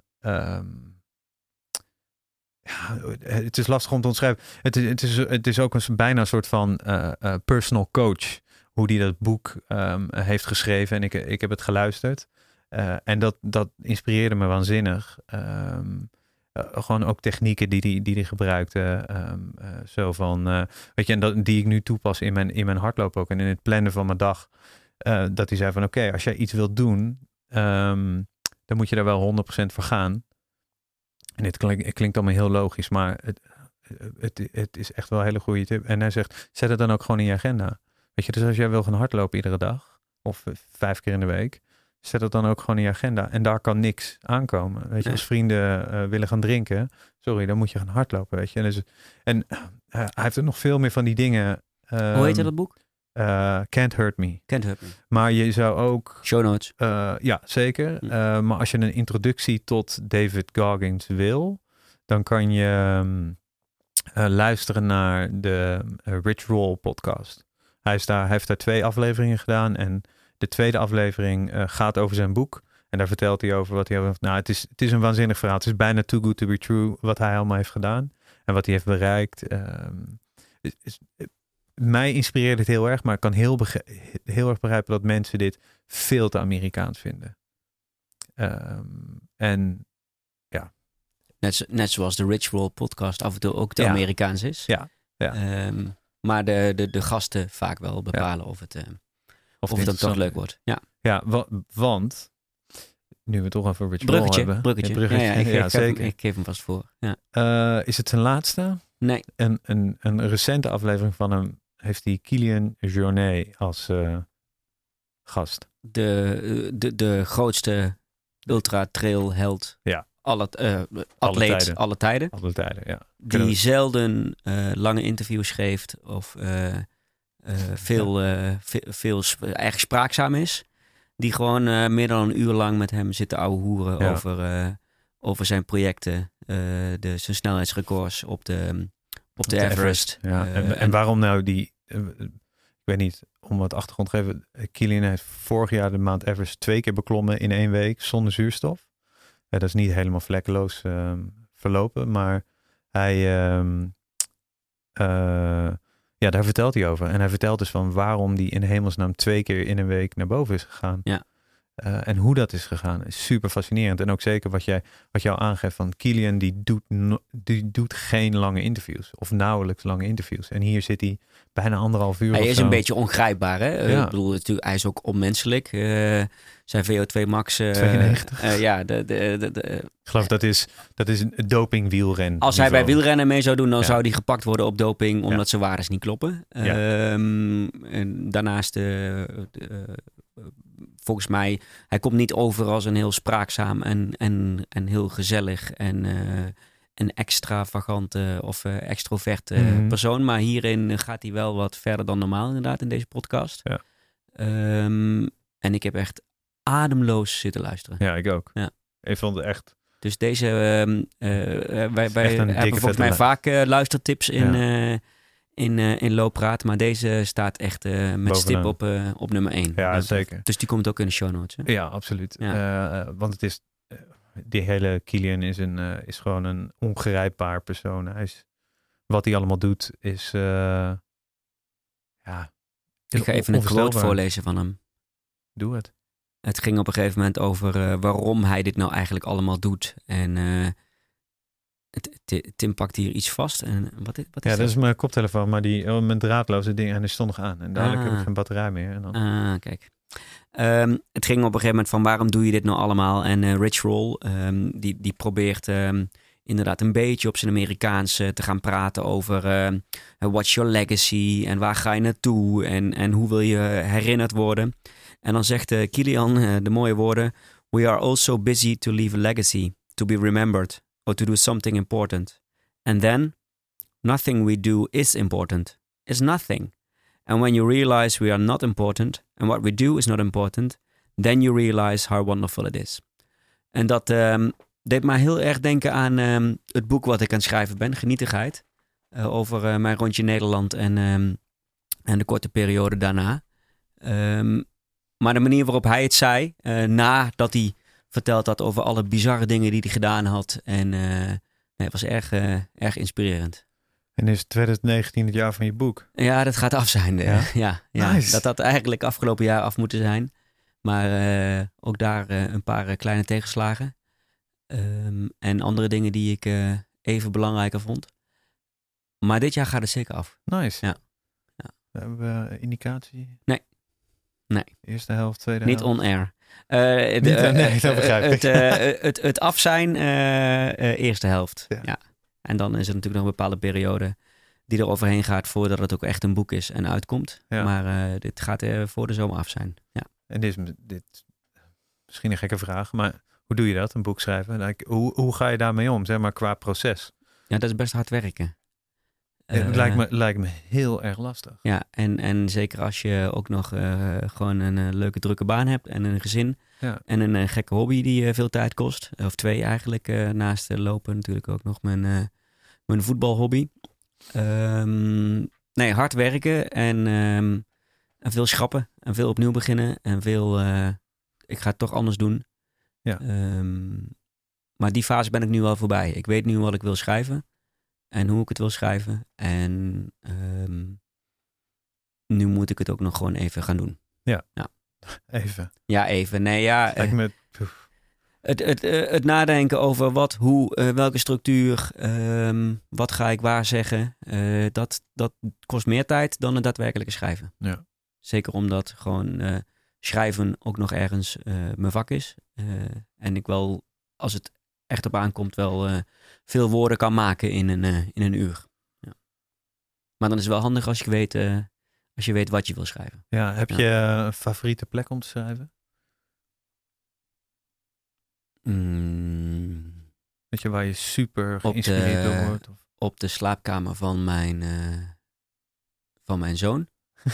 ja, het is lastig om te omschrijven. Het het is, het is ook een, bijna een soort van eh, eh, personal coach. Hoe die dat boek ehm, heeft geschreven. En ik, ik heb het geluisterd. Eh, en dat, dat inspireerde me waanzinnig. Ehm, eh, gewoon ook technieken die die, die, die gebruikte. ehm, eh, zo van, weet je, en dat, die ik nu toepas in mijn, in mijn hardloop ook. En in het plannen van mijn dag. dat hij zei van, oké, als jij iets wilt doen, dan moet je daar wel 100% voor gaan. En dit klinkt allemaal heel logisch, maar het, het, het is echt wel een hele goede tip. En hij zegt, zet het dan ook gewoon in je agenda. Weet je, dus als jij wil gaan hardlopen iedere dag, of eh, vijf keer in de week, zet het dan ook gewoon in je agenda. En daar kan niks aankomen. Weet je, als vrienden eh, willen gaan drinken, sorry, dan moet je gaan hardlopen, weet je. En, dus, en eh, hij heeft er nog veel meer van die dingen. Hoe heet ehm, dat boek? Can't Hurt Me. Kent Hurt Me. Maar je zou ook Show notes. ja, zeker. Hm. Maar als je een introductie tot David Goggins wil, dan kan je ehm, eh, luisteren naar de Rich Roll podcast. Hij, is daar, hij heeft daar twee afleveringen gedaan en de tweede aflevering eh, gaat over zijn boek. En daar vertelt hij over wat hij. Nou, het is, het is een waanzinnig verhaal. Het is bijna too good to be true wat hij allemaal heeft gedaan en wat hij heeft bereikt. Ehm, is- is- mij inspireert het heel erg, maar ik kan heel, heel erg begrijpen dat mensen dit veel te Amerikaans vinden. Ehm, en Net, zo- net zoals de Rich Roll podcast af en toe ook te Ja. Amerikaans is. Ja, ja. Ehm, maar de, de, de gasten vaak wel bepalen of het, eh, of het dan toch leuk wordt. Ja, Ja, wa- want nu we het toch over Rich bruggetje. hebben. bruggetje. Ja, bruggetje. Ja, ja, ik, <laughs> Ja, ik, geef hem, zeker. ik geef hem vast voor. Ja. Eh, is het zijn laatste? Nee, Een, een, een recente aflevering van hem heeft hij Kilian Jornet als eh, gast. de, de, de grootste ultra trail held. Ja. Alle, atleet tijden. alle tijden. Alle tijden, ja. Die we- zelden eh, lange interviews geeft of eh, veel, ve- veel sp- eigenlijk spraakzaam is. Die gewoon meer dan een uur lang met hem zitten ouwe hoeren Ja. over, over zijn projecten. de, zijn snelheidsrecords op de, op de, Everest. Ja. En, en waarom nou die... ik weet niet, om wat achtergrond te geven. Kilian heeft vorig jaar de maand Everest twee keer beklommen in één week zonder zuurstof. Dat is niet helemaal vlekkeloos ehm, verlopen, maar hij... ehm, eh, ja, daar vertelt hij over. En hij vertelt dus van waarom die in hemelsnaam twee keer in een week naar boven is gegaan. Ja. Eh, en hoe dat is gegaan is super fascinerend. En ook zeker wat jij, wat jou aangeeft van Kilian, die doet, no- die doet geen lange interviews. Of nauwelijks lange interviews. En hier zit hij bijna anderhalf uur Hij is zo. een beetje ongrijpbaar. Hè? Eh, Ja. Ik bedoel, natuurlijk, hij is ook onmenselijk. Eh, zijn VO2 max. eh, 92. eh, ja, de, de, de, Ik geloof dat is, dat is een dopingwielren. als hij bij wielrennen mee zou doen, dan Ja. zou hij gepakt worden op doping, omdat Ja. zijn waardes niet kloppen. Ehm, en daarnaast, de, volgens mij, hij komt niet over als een heel spraakzaam en, en, en heel gezellig en, eh, een extravagante of eh, extroverte Mhm. persoon. Maar hierin gaat hij wel wat verder dan normaal inderdaad in deze podcast. Ja. Ehm, en ik heb echt ademloos zitten luisteren. Ja, ik ook. Ja. Ik vond het echt... Dus deze, ehm, eh, wij, hebben volgens mij vaak luistertips in, Ja. In, eh, in Looppraat. Maar deze staat echt eh, met stip op, eh, op nummer 1. Ja, zeker. Dus die komt ook in de show notes. Hè? Ja, absoluut. Ja. Want het is... die hele Kilian is, een, is gewoon een ongrijpbaar persoon. Hij is, wat hij allemaal doet is... ja, is Ik ga even een quote voorlezen van hem. Doe het. Het ging op een gegeven moment over waarom hij dit nou eigenlijk allemaal doet. En Tim pakt hier iets vast. En wat, is- wat is Ja, dat dat? is mijn koptelefoon, maar die oh, mijn draadloze ding en die stond nog aan. En dadelijk heb Ah. ik geen batterij meer. En dan, Ah, kijk. Ehm, het ging op een gegeven moment van waarom doe je dit nou allemaal? En eh, Rich Roll, ehm, die, die probeert ehm, inderdaad een beetje op zijn Amerikaans eh, te gaan praten over what's your legacy en waar ga je naartoe en, en hoe wil je herinnerd worden. En dan zegt eh, Kilian de mooie woorden, we are also busy to leave a legacy, to be remembered or to do something important. And then, nothing we do is important, is nothing. And when you realize we are not important and what we do is not important, then you realize how wonderful it is. En dat ehm, deed mij heel erg denken aan ehm, het boek wat ik aan het schrijven ben, Genietigheid. eh, over eh, mijn rondje Nederland en, ehm, en de korte periode daarna. Maar de manier waarop hij het zei, eh, nadat hij verteld had over alle bizarre dingen die hij gedaan had. En eh, nee, het was erg, eh, erg inspirerend. En is 2019 het jaar van je boek? Ja, dat gaat af zijn. eh, Ja? <laughs> Ja, ja, Nice. dat had eigenlijk afgelopen jaar af moeten zijn. Maar ook daar een paar kleine tegenslagen. Ehm, en andere dingen die ik even belangrijker vond. Maar dit jaar gaat het zeker af. Nice. Ja. Ja. Hebben we indicatie? Nee. Nee. Eerste helft, tweede Niet helft? on-air. Eh, Niet- eh, nee, eh, dat begrijp het, ik. eh, het, het af zijn, eh, eh, eerste helft. Ja. Ja. En dan is er natuurlijk nog een bepaalde periode die er overheen gaat voordat het ook echt een boek is en uitkomt. Ja. Maar eh, dit gaat eh, voor de zomer af zijn. Ja. En dit is misschien een gekke vraag, maar hoe doe je dat, een boek schrijven? Like, hoe, hoe ga je daarmee om, zeg maar, qua proces? ja, dat is best hard werken. Het Eh, lijkt me, lijkt me heel erg lastig. Ja, en, en zeker als je ook nog eh, gewoon een eh, leuke drukke baan hebt en een gezin. Ja. En een eh, gekke hobby die eh, veel tijd kost. Of twee eigenlijk. eh, naast eh, lopen natuurlijk ook nog mijn, eh, mijn voetbalhobby. Ehm, nee, hard werken en, ehm, en veel schrappen. En veel opnieuw beginnen. En veel, eh, ik ga het toch anders doen. Ja. Ehm, maar die fase ben ik nu al voorbij. Ik weet nu wat ik wil schrijven. En hoe ik het wil schrijven. En ehm, nu moet ik het ook nog gewoon even gaan doen. <laughs> Even. Ja, even. Nee, ja. Lijkt eh, me, het, het, eh, het nadenken over wat, hoe, eh, welke structuur, ehm, wat ga ik waar zeggen, dat, dat kost meer tijd dan het daadwerkelijke schrijven. Ja. Zeker omdat gewoon schrijven ook nog ergens mijn vak is. En ik wel, als het echt op aankomt, wel eh, veel woorden kan maken in een, eh, in een uur. Ja. Maar dan is het wel handig als je weet, eh, als je weet wat je wil schrijven. ja, heb Ja. je een favoriete plek om te schrijven? Mm, Weet je, waar je super geïnspireerd door wordt? Of, op de slaapkamer van mijn, van mijn zoon. <laughs>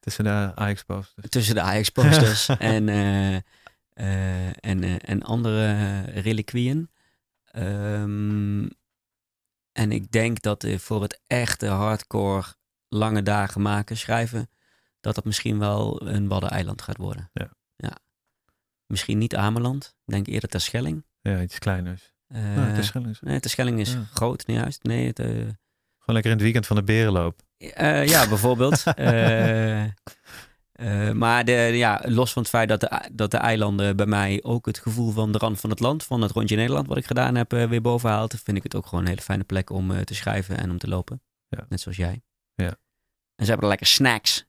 tussen de Ajax-posters. Tussen de Ajax-posters <laughs> en, en, eh, en andere reliquieën. Ehm, en ik denk dat eh, voor het echte hardcore lange dagen maken, schrijven, dat dat misschien wel een Waddeneiland gaat worden. Ja. ja. Misschien niet Ameland. Ik denk eerder Terschelling. Ja, iets kleiners. Eh nou, het is gewoon nee, Terschelling is Ja. groot, niet juist. Nee, het, eh, lekker in het weekend van de berenloop. Eh, ja, bijvoorbeeld. <laughs> Eh, maar de, ja, los van het feit dat de, dat de eilanden bij mij ook het gevoel van de rand van het land, van het rondje Nederland wat ik gedaan heb, eh, weer boven haalt, vind ik het ook gewoon een hele fijne plek om eh, te schrijven en om te lopen. Ja. Net zoals jij. Ja. En ze hebben er lekker snacks.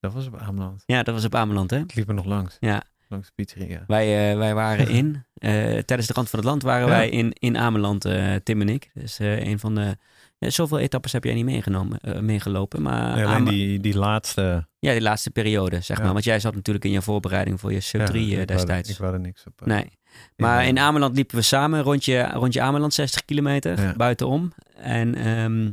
Dat was op Ameland. Ja, dat was op Ameland, hè? Ik liep er nog langs. Ja. langs de pizzeria. Wij, wij waren in, tijdens de rand van het land waren Ja. wij in, in Ameland, Tim en ik. Dus een van de, ja, zoveel etappes heb jij niet meegenomen, eh, meegelopen. Maar Nee, alleen die, die laatste... ja, die laatste periode, zeg Ja. maar. Want jij zat natuurlijk in je voorbereiding voor je sub ja, 3 ik wou er- destijds. Ik wou er niks op. eh, nee. Maar in- Ameland liepen we samen rondje, rondje Ameland, 60 kilometer buitenom. En ehm,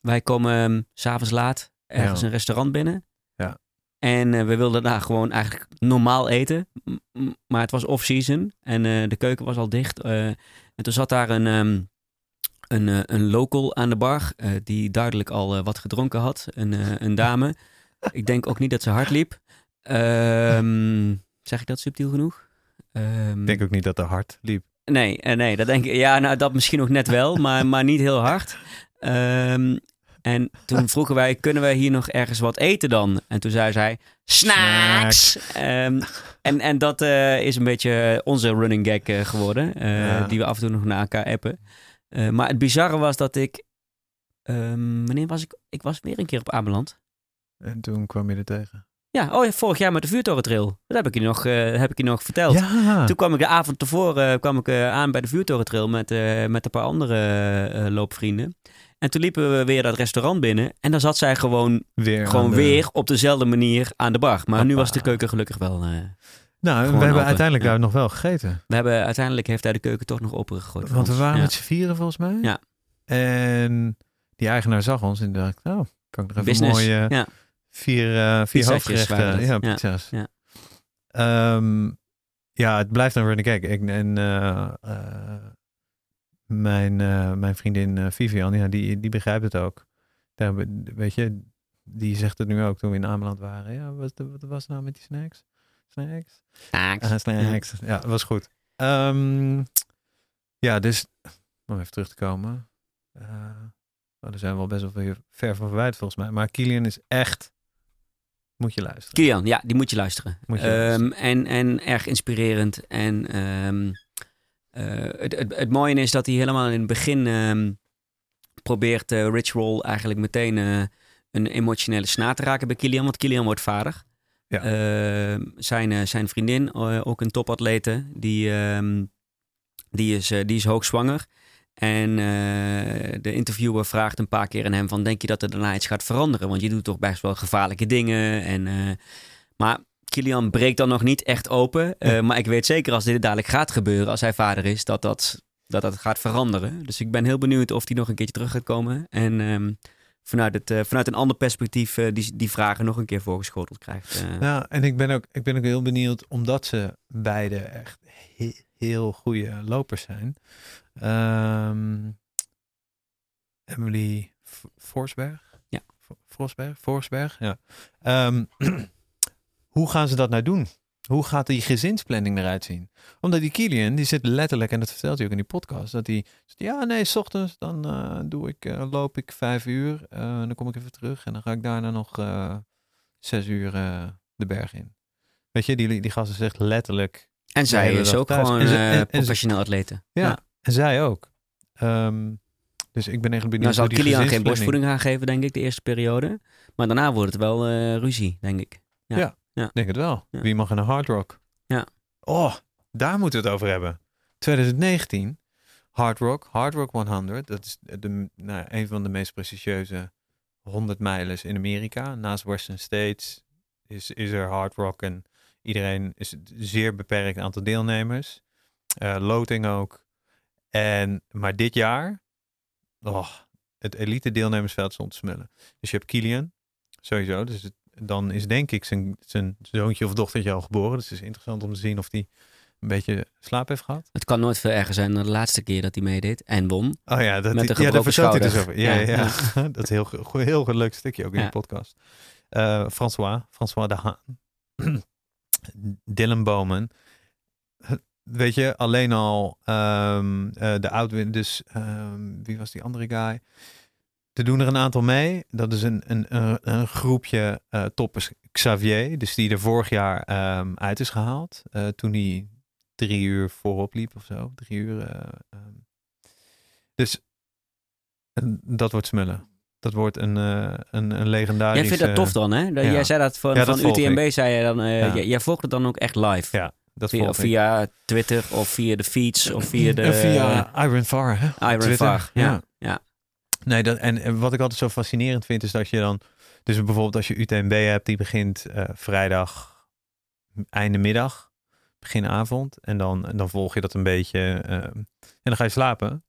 wij komen um, s'avonds laat ergens een restaurant binnen. Ja. En eh, we wilden daar gewoon eigenlijk normaal eten. M- Maar het was off-season en eh, de keuken was al dicht. eh, en toen zat daar een, ehm, een, eh, een local aan de bar eh, die duidelijk al eh, wat gedronken had. Een, een dame. <laughs> ik denk ook niet dat ze hard liep. Ehm, zeg ik dat subtiel genoeg? Ehm, Ik denk ook niet dat er hard liep. Nee, nee, dat denk ik. Ja, nou, dat misschien nog net wel, <laughs> maar, maar niet heel hard. Ehm, en toen vroegen wij, kunnen wij hier nog ergens wat eten dan? En toen zei zij, snacks! En, en dat is een beetje onze running gag geworden, Ja. die we af en toe nog naar elkaar appen. Eh, maar het bizarre was dat ik, ehm, wanneer was ik? Ik was weer een keer op Ameland. En toen kwam je er tegen. Ja, oh ja, vorig jaar met de vuurtorentrail. Dat heb ik je nog, eh, heb ik je nog verteld. Ja! Toen kwam ik de avond tevoren kwam ik, eh, aan bij de vuurtorentrail met, eh, met een paar andere eh, loopvrienden. En toen liepen we weer dat restaurant binnen. En dan zat zij gewoon, weer gewoon de- weer op dezelfde manier aan de bar. Maar nu was de keuken gelukkig wel... Nou, we hebben open. uiteindelijk daar nog wel gegeten. we hebben, uiteindelijk heeft hij de keuken toch nog opengegooid. Want we waren met z'n vieren volgens mij. Ja. En die eigenaar zag ons en dacht, nou, kan ik nog even Business. mooie ja. vier, eh vier hoofdgerechten. Ja, Ja. pizza's. Ja. Ehm, ja, het blijft een running gag. Ik, en eh, eh, mijn, mijn vriendin Vivian, ja, die, die begrijpt het ook. Daar, weet je, die zegt het nu ook toen we in Ameland waren. Ja, wat, wat was het nou met die snacks? Snacks? Snacks. Ah, snacks. Ja, dat was goed. Ehm, ja, dus om even terug te komen. Eh, nou, daar zijn we wel best wel weer ver van verwijderd volgens mij. Maar Kilian is echt... Moet je luisteren. Kilian, ja, die moet je luisteren. Moet je Ehm, en, en erg inspirerend. En ehm, eh, het, het, het mooie is dat hij helemaal in het begin probeert eh, Rich Roll eigenlijk meteen eh, een emotionele snaar te raken bij Kilian. Want Kilian wordt vader. Ja. Ehm, zijn, eh, zijn vriendin, eh, ook een topatlete, die, ehm, die, is, eh, die is hoogzwanger. En de interviewer vraagt een paar keer aan hem van... denk je dat er daarna iets gaat veranderen? Want je doet toch best wel gevaarlijke dingen. En, maar Kilian breekt dan nog niet echt open. Ja. Maar ik weet zeker als dit dadelijk gaat gebeuren... als hij vader is, dat dat, dat dat gaat veranderen. Dus ik ben heel benieuwd of hij nog een keertje terug gaat komen. En ehm, vanuit, het, eh, vanuit een ander perspectief eh, die, die vragen nog een keer voorgeschoteld krijgt. Eh, Ja, en ik ben, ook, ik ben ook heel benieuwd, omdat ze beide echt he- heel goede lopers zijn. Ehm, Emily Forsberg? Ja. Forsberg? Forsberg, ja. Ehm, <clears throat> hoe gaan ze dat nou doen? Hoe gaat die gezinsplanning eruit zien? Omdat die Kilian, die zit letterlijk, en dat vertelt hij ook in die podcast, dat hij zegt, ja nee, s ochtends dan eh, doe ik, eh, loop ik vijf uur, eh, dan kom ik even terug en dan ga ik daarna nog zes uur de berg in. Weet je, die, die gasten zegt letterlijk, en zij is ook thuis. gewoon En ze- en- en professioneel atlete. ja, en zij ook. Ehm, dus ik ben echt benieuwd Nou zal Kilian geen borstvoeding gaan geven, denk ik, de eerste periode. Maar daarna wordt het wel ruzie, denk ik. Ik denk het wel. Ja. Wie mag in een hard rock? Ja. Oh, daar moeten we het over hebben. 2019, Hard Rock, Hard Rock 100. Dat is de, nou, een van de meest prestigieuze 100 mijlen in Amerika. Naast Western States is, is er Hard Rock en iedereen is een zeer beperkt aantal deelnemers. Eh loting ook. En, maar dit jaar, oh, het elite deelnemersveld stond te smullen. Dus je hebt Kilian, sowieso. Dus het, dan is denk ik zijn, zijn zoontje of dochtertje al geboren. Dus het is interessant om te zien of die een beetje slaap heeft gehad. Het kan nooit veel erger zijn dan de laatste keer dat hij meedeed en won. Oh ja, dat, Met die- een ja, daar gebroken vertelt hij dus over. Ja, Ja, ja, <laughs> dat is heel, go- heel, goed leuk stukje ook in de podcast. Eh, François, François de Haan. <clears throat> Dylan Bowman. Weet je, alleen al ehm, eh, de oud dus ehm, wie was die andere guy? Er doen er een aantal mee. Dat is een, een, een, een groepje eh toppers. Xavier, dus die er vorig jaar ehm, uit is gehaald. eh, toen hij drie uur voorop liep of zo. Drie uur. eh, ehm. Dus en dat wordt smullen. Dat wordt een, uh, een, een legendarische... Jij vindt dat tof dan, hè? Dat, Jij zei dat van, Ja, dat van UTMB, zei je dan... eh, Ja. jij, jij volgt het dan ook echt live? Ja, dat via, via Twitter of via de feeds of via de... Via Iron Far, hè? Iron. Var, ja. ja. Nee, dat, en, en wat ik altijd zo fascinerend vind, is dat je dan... Dus bijvoorbeeld als je UTMB hebt, die begint eh, vrijdag einde middag, begin avond. En dan, en dan volg je dat een beetje. eh, en dan ga je slapen.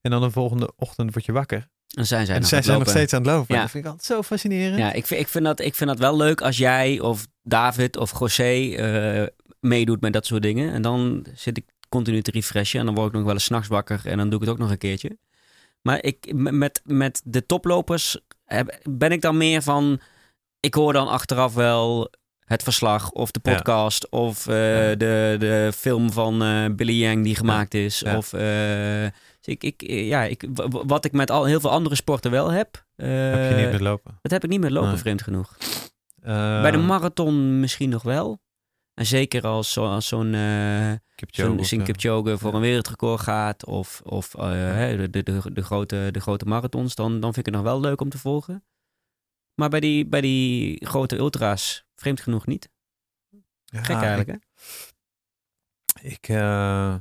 En dan de volgende ochtend word je wakker. En zijn zij en nog zij zijn nog steeds aan het lopen. Ja. Dat vind ik altijd zo fascinerend. Ja, ik vind, ik, vind dat, ik vind dat wel leuk als jij of David of José eh, meedoet met dat soort dingen. En dan zit ik continu te refreshen en dan word ik nog wel eens s'nachts wakker en dan doe ik het ook nog een keertje. Maar ik, met, met de toplopers ben ik dan meer van... Ik hoor dan achteraf wel het verslag of de Ja. podcast of eh, Ja. de, de film van eh, Billy Yang die gemaakt is. Of eh, dus ik, ik, ja, ik, wat ik met al heel veel andere sporten wel heb, heb je niet met lopen. dat heb ik niet met lopen, Nee. vreemd genoeg. Bij de marathon misschien nog wel. En zeker als, zo, als zo'n eh Kipchoge zo. Voor een wereldrecord gaat. Of, of eh, de, de, de, de grote, de grote marathons. Dan, dan vind ik het nog wel leuk om te volgen. Maar bij die, bij die grote ultra's, vreemd genoeg niet. Ja, Gek eigenlijk, hè? Ik, eh,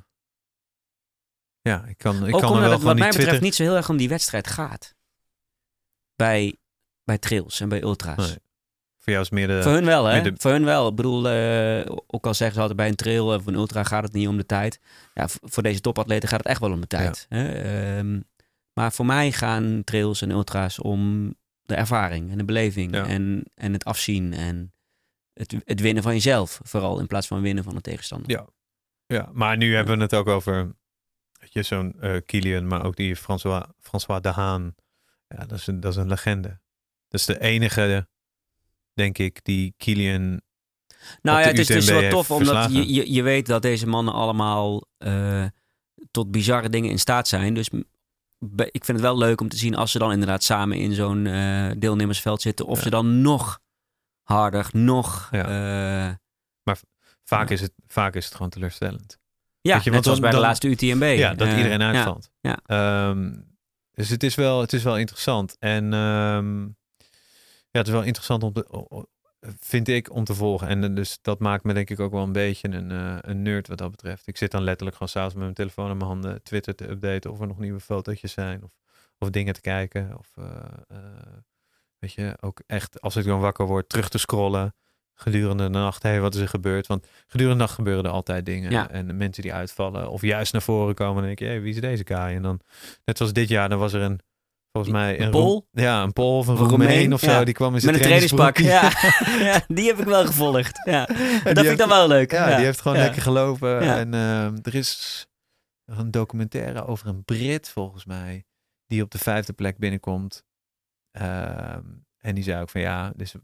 ja, ik kan, ik Ook kan er wel het wat mij betreft Twitter... niet zo heel erg om die wedstrijd gaat. Bij, bij trails en bij ultra's. Nee. Voor jou is meer de... Voor hun wel, hè? de- Voor hun wel. Ik bedoel, eh, ook al zeggen ze altijd bij een trail of een ultra gaat het niet om de tijd. Ja, voor deze topatleten gaat het echt wel om de tijd. Hè? Ehm, maar voor mij gaan trails en ultra's om de ervaring en de beleving Ja. en, en het afzien en het, het winnen van jezelf. Vooral in plaats van winnen van de tegenstander. Ja. Ja, maar nu hebben we het ook over weet je, zo'n eh Kilian, maar ook die François, François de Haan. Ja, dat is, een, dat is een legende. Dat is de enige, denk ik, die Kilian... Nou ja, het is dus wel tof, omdat je, je, je weet dat deze mannen allemaal eh, tot bizarre dingen in staat zijn. Dus ik vind het wel leuk om te zien als ze dan inderdaad samen in zo'n eh, deelnemersveld zitten. Of Ja. ze dan nog harder, nog... Ja. eh, Vaak, Ja. is het, vaak is het gewoon teleurstellend. ja, je, net want zoals dan- bij de laatste UTMB. Ja, dat iedereen uitvalt. ja. Ehm, dus het is, wel, het is wel interessant. En ehm, ja, het is wel interessant om te, vind ik, om te volgen. En eh, dus dat maakt me denk ik ook wel een beetje een, eh, een nerd wat dat betreft. Ik zit dan letterlijk gewoon s'avonds met mijn telefoon in mijn handen Twitter te updaten of er nog nieuwe fotootjes zijn of, of dingen te kijken. Of eh, weet je, ook echt als ik dan wakker word terug te scrollen gedurende de nacht. Hé, hey, wat is er gebeurd? Want gedurende de nacht gebeuren er altijd dingen. Ja. En de mensen die uitvallen of juist naar voren komen en denk je, hey, wie is deze guy? En dan, net zoals dit jaar, dan was er een, volgens mij... Een Roem- Pool? Ja, een Pool of een Een Roemeen Roemeen, of zo. ja. Die kwam in zijn Met een trainingspak. <laughs> Ja. <laughs> ja, die heb ik wel gevolgd. Ja. <laughs> Dat vind ik dan wel leuk. Ja, die heeft gewoon lekker gelopen. En ehm, er is een documentaire over een Brit, volgens mij, die op de vijfde plek binnenkomt. Ehm, en die zei ook van ja, dit is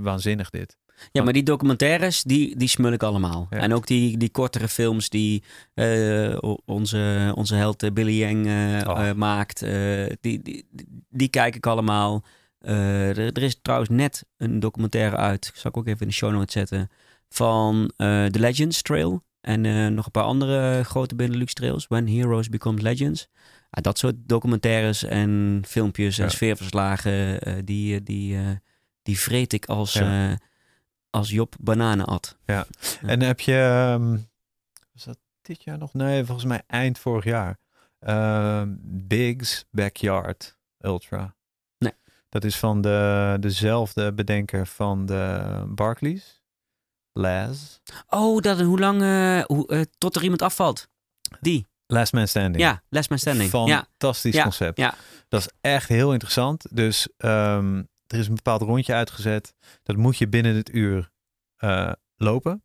waanzinnig dit. Ja, maar die documentaires, die, die smul ik allemaal. Ja. En ook die, die kortere films die eh, onze, onze held eh, Billy Yang eh, Oh. maakt, die, die, die, kijk ik allemaal. Er, er is trouwens net een documentaire uit, zal ik ook even in de show notes zetten, van The Legends Trail. En nog een paar andere grote Benelux trails, When Heroes Become Legends. Ja, dat soort documentaires en filmpjes en Ja. sfeerverslagen, die, die, die vreet ik als, Ja. Als Job bananen at. Ja. En heb je, ehm, was dat dit jaar nog? Nee, volgens mij eind vorig jaar. Ehm, Biggs Backyard Ultra. Nee. Dat is van de, dezelfde bedenker van de Barclays. Laz. Oh, dat, hoe lang, eh, hoe, eh, tot er iemand afvalt. Die, Last Man Standing. ja, Last Man Standing. Ja, Fantastisch Ja, concept. ja. Dat is echt heel interessant. Dus ehm, er is een bepaald rondje uitgezet. Dat moet je binnen het uur eh, lopen.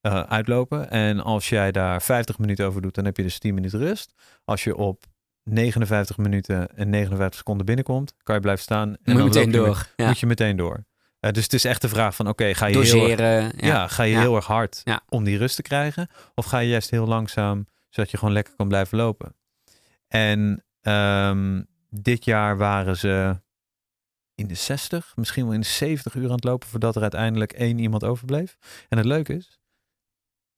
eh, uitlopen. En als jij daar 50 minuten over doet, dan heb je dus 10 minuten rust. Als je op 59 minuten en 59 seconden binnenkomt, kan je blijven staan. En dan moet je dan meteen loop door. Ja. Moet je meteen door. Eh, dus het is echt de vraag van, oké, ga je heel erg ja. Ja. ga je Ja. heel erg hard om die rust te krijgen? Of ga je juist heel langzaam, zodat je gewoon lekker kan blijven lopen? En ehm, dit jaar waren ze in de 60, misschien wel in de 70 uur aan het lopen, voordat er uiteindelijk één iemand overbleef. En het leuke is,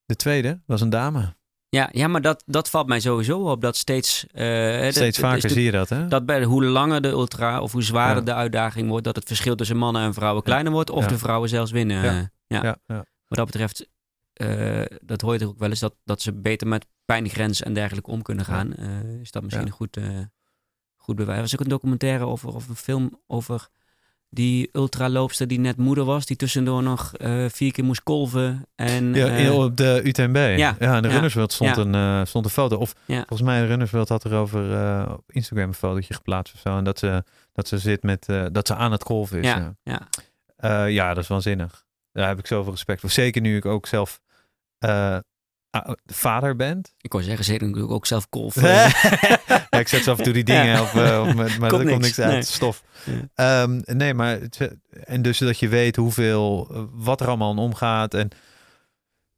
de tweede was een dame. Ja, ja maar dat, dat valt mij sowieso op. Dat steeds... eh, Steeds dat vaker zie je dat, hè? Dat bij hoe langer de ultra of hoe zwaarder Ja. de uitdaging wordt, dat het verschil tussen mannen en vrouwen kleiner wordt of Ja. de vrouwen zelfs winnen. Ja. Ja. Wat dat betreft, eh, dat hoor je ook wel eens, dat, dat ze beter met pijngrens en dergelijke om kunnen gaan. Eh, is dat misschien een goed, goed bewijs. Er was ook een documentaire over, of een film over die ultraloopster die net moeder was, die tussendoor nog eh, vier keer moest kolven. En, Ja, eh, op de UTMB. ja, Ja, in de ja, Runnersworld stond, ja. een, eh, stond een foto. Of Ja. volgens mij, de Runnersworld had erover eh op Instagram een fotootje geplaatst of zo. En dat ze, dat ze zit met, dat ze aan het golven is. Ja. ja, ja. Ja, dat is waanzinnig. Daar heb ik zoveel respect voor. Zeker nu ik ook zelf vader ben. Ik kon zeggen, zeker natuurlijk ook zelf kolven. <laughs> ja, ik zet zo af en toe die dingen Ja. op, eh, maar <laughs> Komt er komt niks, uit nee. stof. Ja. Ehm, nee, maar het- en dus dat je weet hoeveel, eh, wat er allemaal aan omgaat en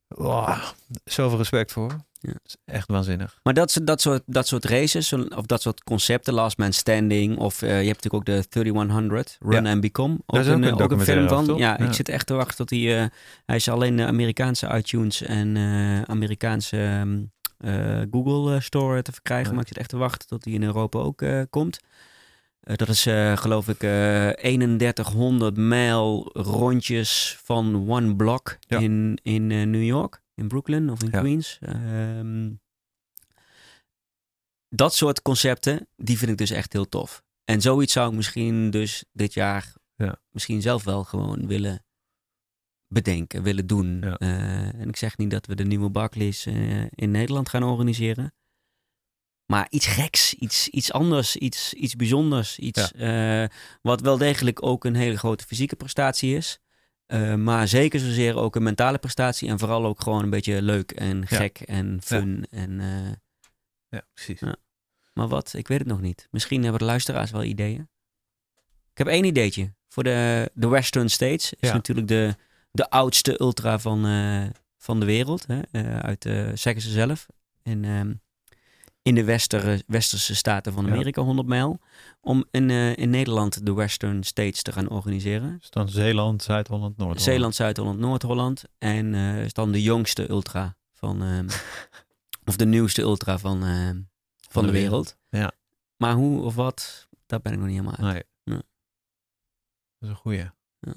oh, zoveel respect voor. Ja. Dat is echt waanzinnig. Maar dat, soort- dat, soort, dat soort races, of dat soort concepten, Last Man Standing, of eh, je hebt natuurlijk ook de 3100, Run Ja. and Become. Ook, Daar is ook een, een ook een documentaire film van. Ja, Ja. ik zit echt te wachten tot hij... eh, hij is alleen de Amerikaanse iTunes en eh, Amerikaanse ehm, eh, Google Store te verkrijgen. Maar ik zit echt te wachten tot hij in Europa ook komt. Dat is geloof ik eh 3100 mijl rondjes van one block in, in New York, in Brooklyn of in Ja. Queens. Ehm, dat soort concepten, die vind ik dus echt heel tof. En zoiets zou ik misschien dus dit jaar Ja. misschien zelf wel gewoon willen bedenken, willen doen. Ja. Eh, en ik zeg niet dat we de nieuwe Barclays eh, in Nederland gaan organiseren. Maar iets geks, iets, iets anders, iets, iets bijzonders. Iets eh, wat wel degelijk ook een hele grote fysieke prestatie is. Eh, maar zeker zozeer ook een mentale prestatie. En vooral ook gewoon een beetje leuk en Ja. gek en fun. En, eh, Ja, precies. Ja. maar wat? Ik weet het nog niet. Misschien hebben de luisteraars wel ideeën. Ik heb één ideetje. Voor de, de Western States. Is Ja. natuurlijk de, de oudste ultra van, eh, van de wereld. Hè? Uit, eh, zeggen ze zelf. In, ehm, in de wester, westerse staten van Ja. Amerika, 100 mijl. Om in, eh, in Nederland de Western States te gaan organiseren. Dus dan Zeeland, Zuid-Holland, Noord-Holland. Zeeland, Zuid-Holland, Noord-Holland. En eh, is dan de jongste ultra van... ehm, <laughs> of de nieuwste ultra van, ehm, van, de, de wereld. Ja. Maar hoe of wat, daar ben ik nog niet helemaal uit. Nee. Ja. Dat is een goeie. Ja.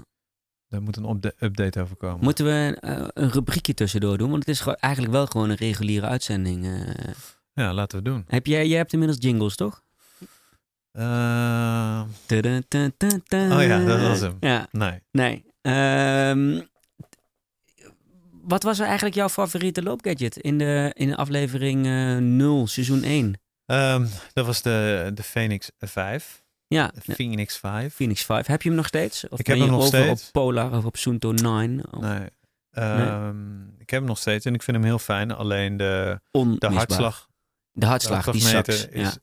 Daar moet een upda- update over komen. Moeten we eh, een rubriekje tussendoor doen? Want het is eigenlijk wel gewoon een reguliere uitzending. Eh. Ja, laten we doen. heb jij, jij hebt inmiddels jingles, toch? Eh, Tudutututut. Oh ja, dat was hem. Ja, nee. nee. Ehm, wat was er eigenlijk jouw favoriete loopgadget in de, in de aflevering eh 0, seizoen 1? Ehm, dat was de, de Phoenix 5. Ja, De Phoenix 5. Phoenix 5. Heb je hem nog steeds? Of Ik ben heb hem nog over steeds. op Polar of op Sunto 9? Of Nee. Ehm, Ik heb hem nog steeds en ik vind hem heel fijn. Alleen de, de hartslag, De hartslag, die. Ja.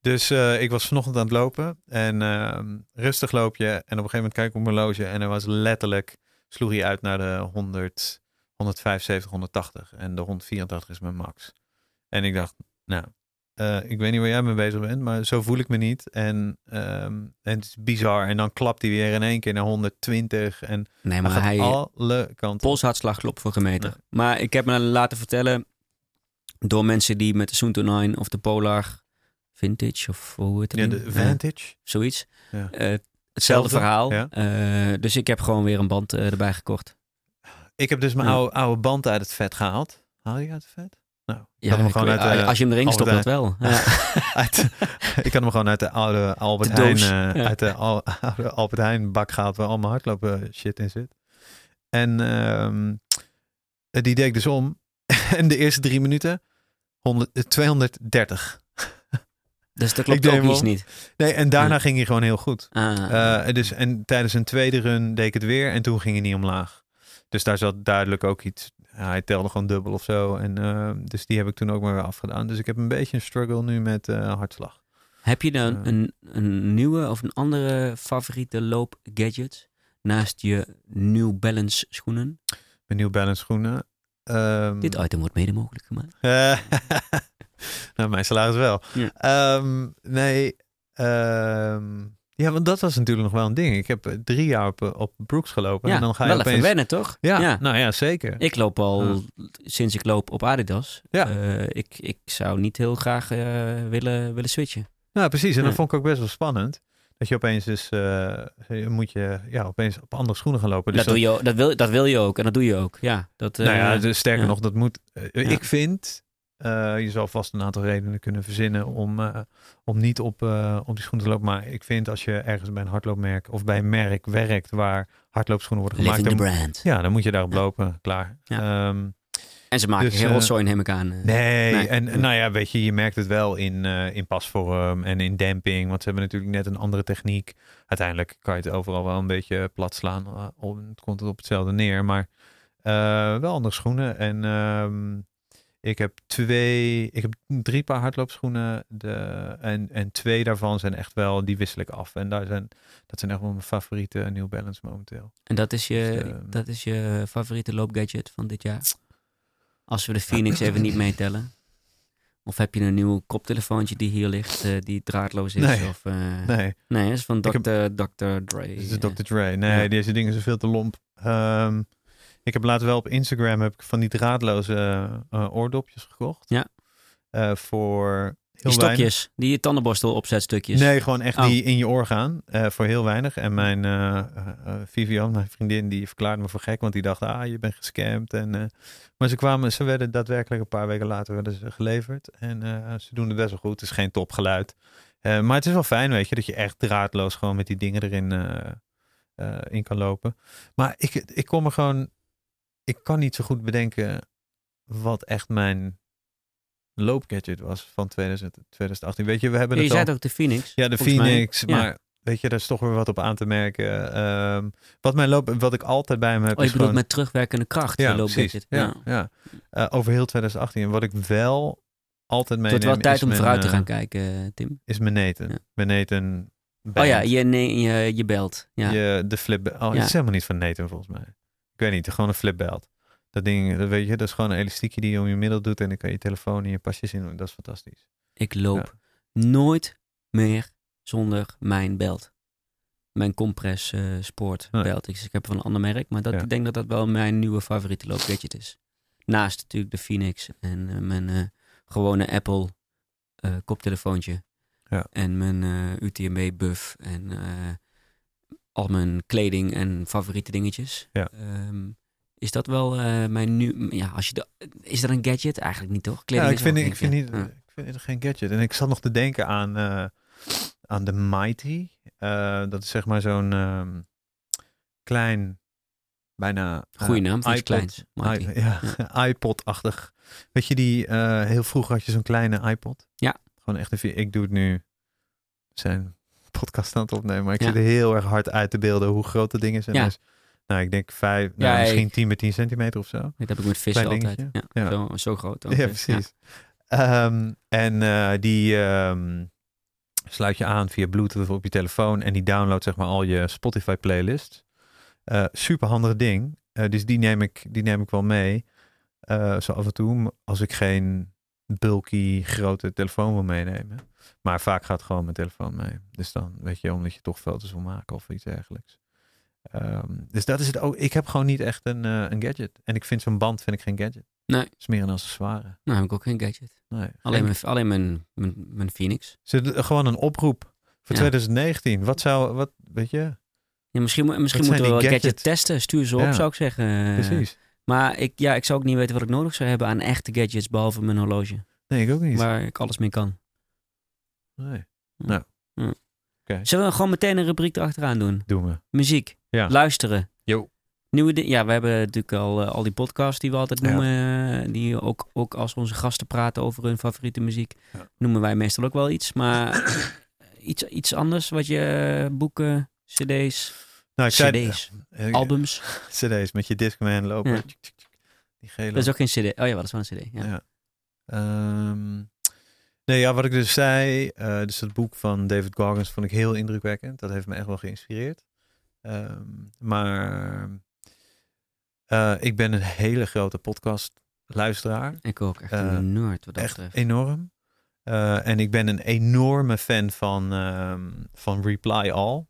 Dus eh, ik was vanochtend aan het lopen en ehm, rustig loop je. En op een gegeven moment kijk ik op mijn horloge en er was letterlijk, sloeg hij uit naar de 100, 175, 180. En de 184 is mijn max. En ik dacht, nou, eh, ik weet niet waar jij mee bezig bent, maar zo voel ik me niet. En, ehm, en het is bizar. En dan klapt hij weer in één keer naar 120 en Nee, hij maar gaat hij... alle kanten. Polshartslag klopt voor gemeten. Maar ik heb me laten vertellen door mensen die met de Sunto 9 of de Polar Vintage of hoe heet het? Ja, de Eh, Vantage. zoiets. Ja. Eh, hetzelfde Hetzelfde, verhaal. ja. Eh, dus ik heb gewoon weer een band erbij gekocht. Ik heb dus mijn oude, oude band uit het vet gehaald. Haal je uit het vet? Nou, ik Ja, hem gewoon weet- uit als je hem erin stopt, dat wel. Ja. <laughs> uit, ik had hem gewoon uit de oude Albert De Heijn, ja. uit de al- <laughs> oude Albert Heijn bak gehaald waar allemaal hardlopen shit in zit. En ehm, die deed ik dus om. <laughs> en de eerste drie minuten 100, eh, 230. Dus dat klopt ook iets niet. Nee, en daarna Ja. ging hij gewoon heel goed. Ah, Eh, dus, en tijdens een tweede run deed ik het weer en toen ging hij niet omlaag. Dus daar zat duidelijk ook iets. hij telde gewoon dubbel of zo. En, eh, dus die heb ik toen ook maar weer afgedaan. Dus ik heb een beetje een struggle nu met eh, hartslag. heb je dan een, een nieuwe of een andere favoriete loopgadget naast je New Balance schoenen? Mijn New Balance schoenen. Ehm, Dit item wordt mede mogelijk gemaakt. <laughs> Nou, mijn salaris wel. Ja. Ehm, nee, ehm, Ja, want dat was natuurlijk nog wel een ding. Ik heb drie jaar op, op Brooks gelopen. Ja, en dan ga je wel opeens... even wennen, toch? Ja, Ja. nou ja, zeker. Ik loop al sinds ik loop op Adidas. Ja. Eh, ik, ik zou niet heel graag eh, willen, willen switchen. Nou, precies. En dat vond ik ook best wel spannend. Dat je opeens dus, eh, moet je ja, opeens op andere schoenen gaan lopen. Dus dat, doe je, dat, wil, dat wil je ook en dat doe je ook. Ja, dat, Nou ja, eh, dus sterker ja. nog, dat moet. eh. Ik vind, eh, je zal vast een aantal redenen kunnen verzinnen om, eh, om niet op, eh, op die schoenen te lopen. Maar ik vind als je ergens bij een hardloopmerk of bij een merk werkt waar hardloopschoenen worden gemaakt, dan, ja, dan moet je daarop Ja. lopen. Klaar. Ja. Ehm, En ze maken Dus, heel eh, rotzooi, neem ik aan. eh. nee, Nee. en nou ja, weet je, je merkt het wel in, eh, in pasvorm en in damping. Want ze hebben natuurlijk net een andere techniek. Uiteindelijk kan je het overal wel een beetje plat slaan. het komt het op hetzelfde neer. Maar wel andere schoenen. En ehm, ik heb twee, ik heb drie paar hardloopschoenen. De, en, en twee daarvan zijn echt wel, die wissel ik af. En daar zijn, dat zijn echt wel mijn favoriete New Balance momenteel. En dat is, je, Dus, eh, dat is je favoriete loopgadget van dit jaar? Als we de Phoenix <clears throat> even niet meetellen. Of heb je een nieuw koptelefoontje die hier ligt, eh, die draadloos is? Nee. Of, eh, Nee, nee, is van Ik heb- Dr. Dr. Dre. Is. Dr. Dre. Nee, Ja. deze dingen zijn veel te lomp. Ehm, ik heb later wel op Instagram heb ik van die draadloze eh, oordopjes gekocht. Ja. Voor heel Die weinig. stokjes, die tandenborstel opzetstukjes. Nee, gewoon echt Oh. die in je oor gaan. eh, voor heel weinig. En mijn eh eh, Vivian, mijn vriendin, die verklaarde me voor gek. Want die dacht, ah, je bent gescamd. En, maar ze kwamen, ze werden daadwerkelijk een paar weken later werden ze geleverd. En ze doen het best wel goed. Het is geen topgeluid. Maar het is wel fijn, weet je, dat je echt draadloos gewoon met die dingen erin in kan lopen. Maar ik, ik kom er gewoon, ik kan niet zo goed bedenken wat echt mijn loopgadget was van 2000, 2018. Weet je, we hebben Ja, je het zei al... het ook de Phoenix. Ja, de mij. Phoenix. Ja. Maar weet je, daar is toch weer wat op aan te merken. Ehm, wat mijn loop, wat ik altijd bij me heb, Oh, je bedoelt gewoon... met terugwerkende kracht, ja, loopgadget. Ja, ja. Eh, over heel 2018. En wat ik wel altijd Het meeneem... wordt wel tijd om mijn, vooruit te eh, gaan kijken, Tim. Is mijn neten. Ja. Oh ja, je, nee, je, je belt. Ja. Je, de flip... Oh, Ja. het is helemaal niet van neten volgens mij. Ik weet niet, gewoon een flipbelt. Dat ding, dat weet je, dat is gewoon een elastiekje die je om je middel doet en dan kan je telefoon en je pasjes in doen. Dat is fantastisch. Ik loop nooit meer zonder mijn belt. Mijn compress eh, sport belt. Ik, ik heb van een ander merk, maar dat, Ja. ik denk dat dat wel mijn nieuwe favoriete loopgadget is. Naast natuurlijk de Phoenix en eh, mijn eh, gewone Apple koptelefoontje. Ja. En mijn eh, UTMB buff en al mijn kleding en favoriete dingetjes. Ja. Ehm, is dat wel eh, mijn nu... Ja, als je de, is dat een gadget? Eigenlijk niet, toch? Ja, ik vind, ik, vind niet. Ja. ik vind het geen gadget. En ik zat nog te denken aan, eh, aan de Mighty. Eh, dat is zeg maar zo'n ehm, klein, bijna... Goeie naam voor iPod- kleins. Ja, <laughs> iPod-achtig. Weet je, die heel vroeger had je zo'n kleine iPod. Ja. Gewoon echt een... Ik doe het nu... zijn podcast aan het opnemen, maar ik Ja. zit er heel erg hard uit te beelden hoe groot dat ding is. En Ja. is, nou, ik denk vijf, nou, Ja, misschien ik- 10 bij 10 centimeter of zo. Dat heb ik met vissen altijd. Ja. Zo, zo groot ook. Ja, eh, precies. Ehm, en eh, die ehm, sluit je aan via Bluetooth op je telefoon en die downloadt zeg maar al je Spotify playlist. Eh super handig ding. Eh, dus die neem ik, die neem ik wel mee. Zo af en toe, als ik geen bulky grote telefoon wil meenemen. Maar vaak gaat gewoon mijn telefoon mee. Dus dan weet je, omdat je toch foto's wil maken of iets dergelijks. Ehm, dus dat is het ook. Ik heb gewoon niet echt een, eh, een gadget. En ik vind zo'n band vind ik geen gadget. Nee. Het is meer een accessoire. Nou heb ik ook geen gadget. Nee. Alleen, En- mijn, alleen mijn, mijn, mijn Phoenix. Doen gewoon een oproep voor Ja. 2019. Wat zou, wat, weet je? Ja, misschien misschien moeten we wel gadget gadgets? testen. Stuur ze op, Ja. zou ik zeggen. Precies. Maar ik, ja, ik zou ook niet weten wat ik nodig zou hebben aan echte gadgets, behalve mijn horloge. Nee, ik ook niet. Waar ik alles mee kan. Nee. Nou. Oké. Zullen we gewoon meteen een rubriek erachteraan doen? Doen we. Muziek. Ja. Luisteren. Jo. Nieuwe ja, we hebben natuurlijk al, eh, al die podcasts die we altijd Ja. noemen. eh, die ook, ook als onze gasten praten over hun favoriete muziek. Ja. Noemen wij meestal ook wel iets. Maar <coughs> iets, iets anders wat je eh, boeken, cd's, Nou, ik cd's, albums. <laughs> CD's met je Discman lopen. Ja. Die gele. Dat is ook geen cd. Oh ja, dat is wel een cd. Ja. Ehm, nee, ja, wat ik dus zei. eh, dus het boek van David Goggins vond ik heel indrukwekkend. Dat heeft me echt wel geïnspireerd. Ehm, maar eh, ik ben een hele grote podcast luisteraar. Ik ook echt Eh, nerd wat dat Echt betreft. enorm. Eh, en ik ben een enorme fan van, ehm, van Reply All.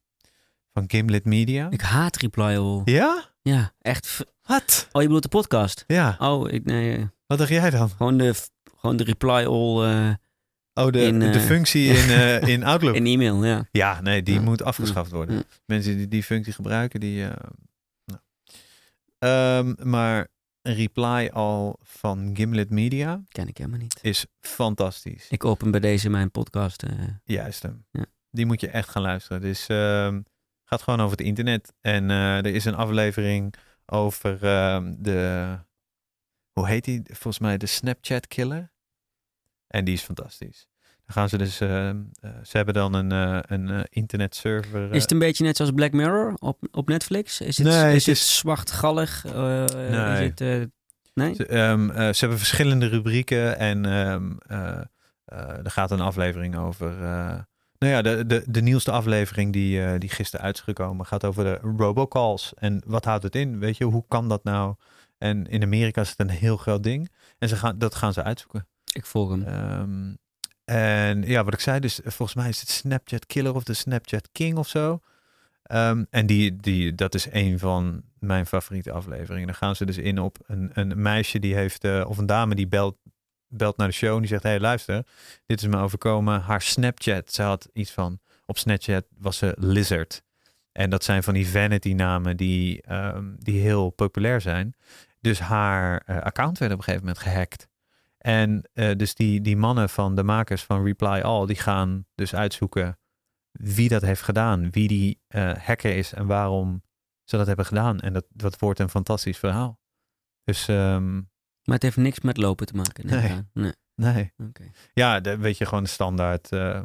Van Gimlet Media. Ik haat Reply All. Ja? Ja, echt. Wat? Oh, je bedoelt de podcast? Ja. Oh, ik, nee. Wat dacht jij dan? Gewoon de, gewoon de Reply All Oh, de, In, de eh, functie in, <laughs> eh, in Outlook. in e-mail, ja. Ja, nee, die Ja. moet afgeschaft worden. Ja. Mensen die die functie gebruiken, die... eh, nou. Ehm, maar Reply All van Gimlet Media Ken ik helemaal niet. is fantastisch. Ik open bij deze mijn podcast. Juist hem. Ja. Die moet je echt gaan luisteren. Dus ehm gaat gewoon over het internet. En er is een aflevering over ehm, de... Hoe heet die? Volgens mij de Snapchat Killer. En die is fantastisch. Dan gaan ze dus... ehm, eh, ze hebben dan een, eh, een eh, internetserver. eh, Is het een beetje net zoals Black Mirror op, op Netflix? Is het, Nee, is het is- zwartgallig? eh, Nee. Is het, eh, nee? Ze, ehm, eh, ze hebben verschillende rubrieken en ehm, eh, eh, er gaat een aflevering over. eh, nou ja, de, de, de nieuwste aflevering die, eh, die gisteren uit is gekomen gaat over de robocalls. En wat houdt het in? Weet je, hoe kan dat nou? En in Amerika is het een heel groot ding. En ze gaan, dat gaan ze uitzoeken. Ik volg hem. Ehm, en ja, wat ik zei, dus eh, volgens mij is het Snapchat Killer of de Snapchat King of zo. Ehm, en die, die, dat is een van mijn favoriete afleveringen. Dan gaan ze dus in op een, een meisje die heeft, eh, of een dame die belt, belt naar de show en die zegt, hey luister, dit is me overkomen. Haar Snapchat, ze had iets van, op Snapchat was ze Lizard. En dat zijn van die vanity namen die, ehm, die heel populair zijn. Dus haar eh, account werd op een gegeven moment gehackt. En eh, dus die, die mannen van de makers van Reply All, die gaan dus uitzoeken wie dat heeft gedaan, wie die eh, hacker is en waarom ze dat hebben gedaan. En dat, dat wordt een fantastisch verhaal. Dus ehm, Maar het heeft niks met lopen te maken. Nee. nee. nee. Oké. Ja, de, weet je, gewoon de standaard eh,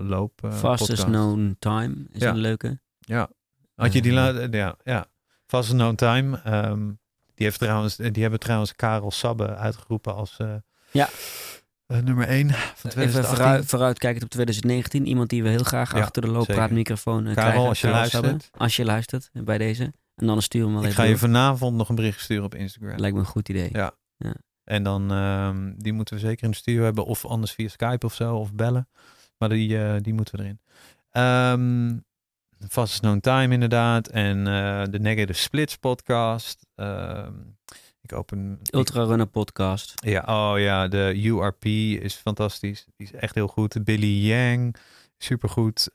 loop. Fastest podcast. known time is Ja. een leuke. Ja. Had je die? Ja, ja. Fastest known time. ehm, die, heeft trouwens, die hebben trouwens Karel Sabbe uitgeroepen als eh, Ja. eh, nummer 1 van Even 2018. vooruit, vooruitkijkend op 2019. Iemand die we heel graag Ja, achter de looppraatmicrofoon eh, Karel, krijgen. als je Karel luistert. Sabbe. Als je luistert eh, bij deze. En dan stuur hem wel Ik even ga je vanavond nog een bericht sturen op Instagram. Lijkt me een goed idee. Ja. En dan, ehm, die moeten we zeker in de studio hebben. Of anders via Skype of zo. Of bellen. Maar die, eh, die moeten we erin. Ehm Fastest Known Time inderdaad. En eh, de Negative Splits podcast. Ehm, ik open... Ultra Runner podcast. ja, oh ja, de URP is fantastisch. Die is echt heel goed. Billy Yang, supergoed.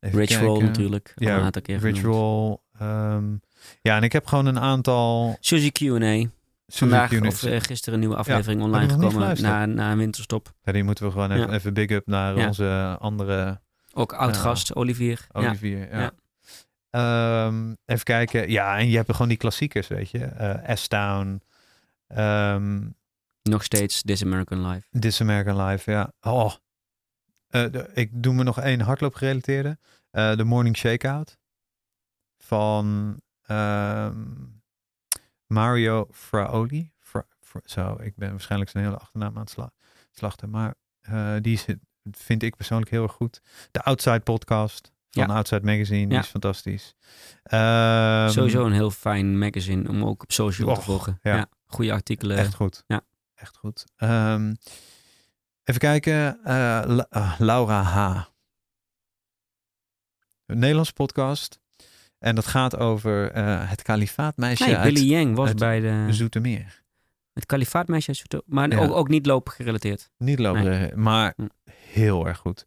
Rich Roll natuurlijk. Ja, genoemd. Roll. ehm, ja, en ik heb gewoon een aantal... Suzy Q&A. Vandaag of eh, gisteren een nieuwe aflevering online gekomen na, na een winterstop. Ja, die moeten we gewoon even, Ja. even big up naar onze andere Ook oud Ja. gast, Olivier. Ja. Olivier. Ja. Ja. Ehm, even kijken. Ja, en je hebt gewoon die klassiekers, weet je. Eh S-Town. ehm, Nog steeds This American Life. This American Life, ja. Oh. Eh, de- ik doe me nog één hardloop gerelateerde. Eh, de Morning Shakeout. Van ehm, Mario Fraoli. Fra, Fra- zo, ik ben waarschijnlijk zijn hele achternaam aan het sla- slachten. Maar eh, die zit, vind ik persoonlijk heel erg goed. De Outside podcast van Ja. Outside Magazine. Die Ja. is fantastisch. Ehm, Sowieso een heel fijn magazine om ook op social te volgen. ja. Ja. Goede artikelen. Echt goed. Ja. Echt goed. Ehm, even kijken. eh, La- ah, Laura H. Een Nederlands podcast. En dat gaat over eh, het kalifaatmeisje Nee, uit Billy Yang was uit bij de, Zoetermeer. het kalifaatmeisje uit Zoeter- Maar Ja. ook, ook niet lopen gerelateerd. Niet lopen, maar Hm. Heel erg goed.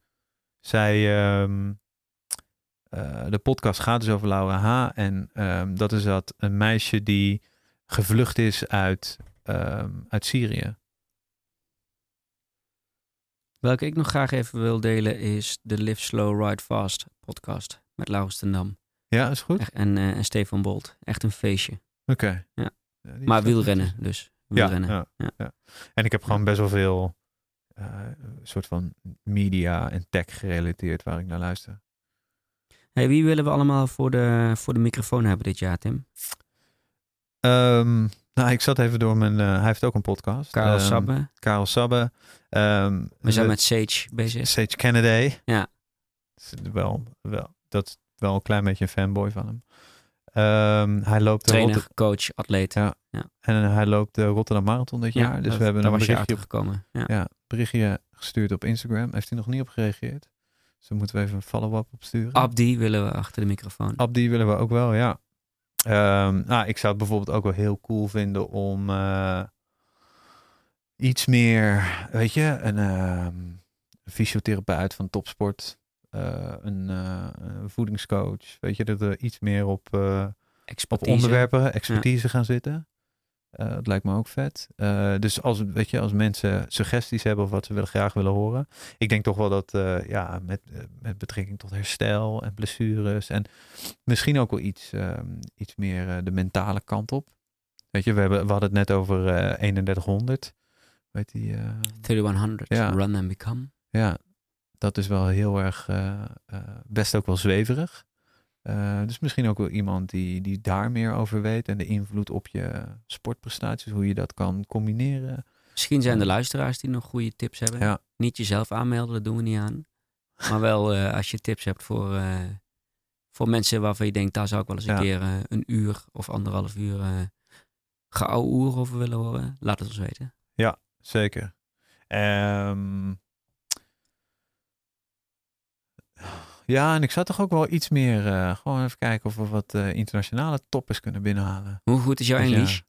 Zij, ehm, eh, de podcast gaat dus over Laura H. En ehm, dat is dat een meisje die gevlucht is uit, ehm, uit Syrië. Welke ik nog graag even wil delen is de Live Slow Ride Fast podcast met Laurens ten Dam. Ja, is goed? Echt, en, eh, en Stefan Bolt. Echt een feestje. Oké. Ja. Maar wielrennen dus. Ja, Wielrennen. ja, Ja. ja. En ik heb gewoon best wel veel eh, soort van media en tech gerelateerd waar ik naar luister. Hey, wie willen we allemaal voor de, voor de microfoon hebben dit jaar, Tim? Ehm, nou, ik zat even door mijn. eh, hij heeft ook een podcast. Karel Ehm, Sabbe. Karel Sabbe. Ehm, We zijn met Sage bezig. Sage Kennedy. Ja. Wel, wel, dat is wel een klein beetje een fanboy van hem. Hij loopt de Rotter- coach, atleet. Ja. en hij loopt de Rotterdam Marathon dit jaar. dus dat- we hebben een berichtje op. Ja. Ja, berichtje gestuurd op Instagram. Heeft hij nog niet op gereageerd. Dus daar moeten we even een follow-up op sturen. Abdi willen we achter de microfoon. Abdi willen we ook wel, ja. Ehm, nou, ik zou het bijvoorbeeld ook wel heel cool vinden om eh, iets meer, weet je, een ehm, fysiotherapeut van topsport, eh, een, eh, een voedingscoach, weet je, dat er iets meer op, onderwerpen, expertise gaan zitten. Eh, dat lijkt me ook vet. Eh, dus als, weet je, als mensen suggesties hebben of wat ze willen, graag willen horen. Ik denk toch wel dat eh, ja, met, met betrekking tot herstel en blessures. En misschien ook wel iets, ehm, iets meer de mentale kant op. Weet je, we, hebben, we hadden het net over eh 3100. Weet die, eh, 3100. Ja. Run and Become. ja, dat is wel heel erg, best ook wel zweverig. Eh, dus misschien ook wel iemand die, die daar meer over weet en de invloed op je sportprestaties, hoe je dat kan combineren. Misschien zijn er luisteraars die nog goede tips hebben. Ja. Niet jezelf aanmelden, dat doen we niet aan. Maar wel eh, als je tips hebt voor, eh, voor mensen waarvan je denkt, daar zou ik wel eens een Ja. keer eh, een uur of anderhalf uur uh, geouwehoer over willen horen. Laat het ons weten. Zeker. Ehm, ja, en ik zou toch ook wel iets meer, eh, gewoon even kijken of we wat eh, internationale toppers kunnen binnenhalen. Hoe goed is jouw Dus ja, Engels?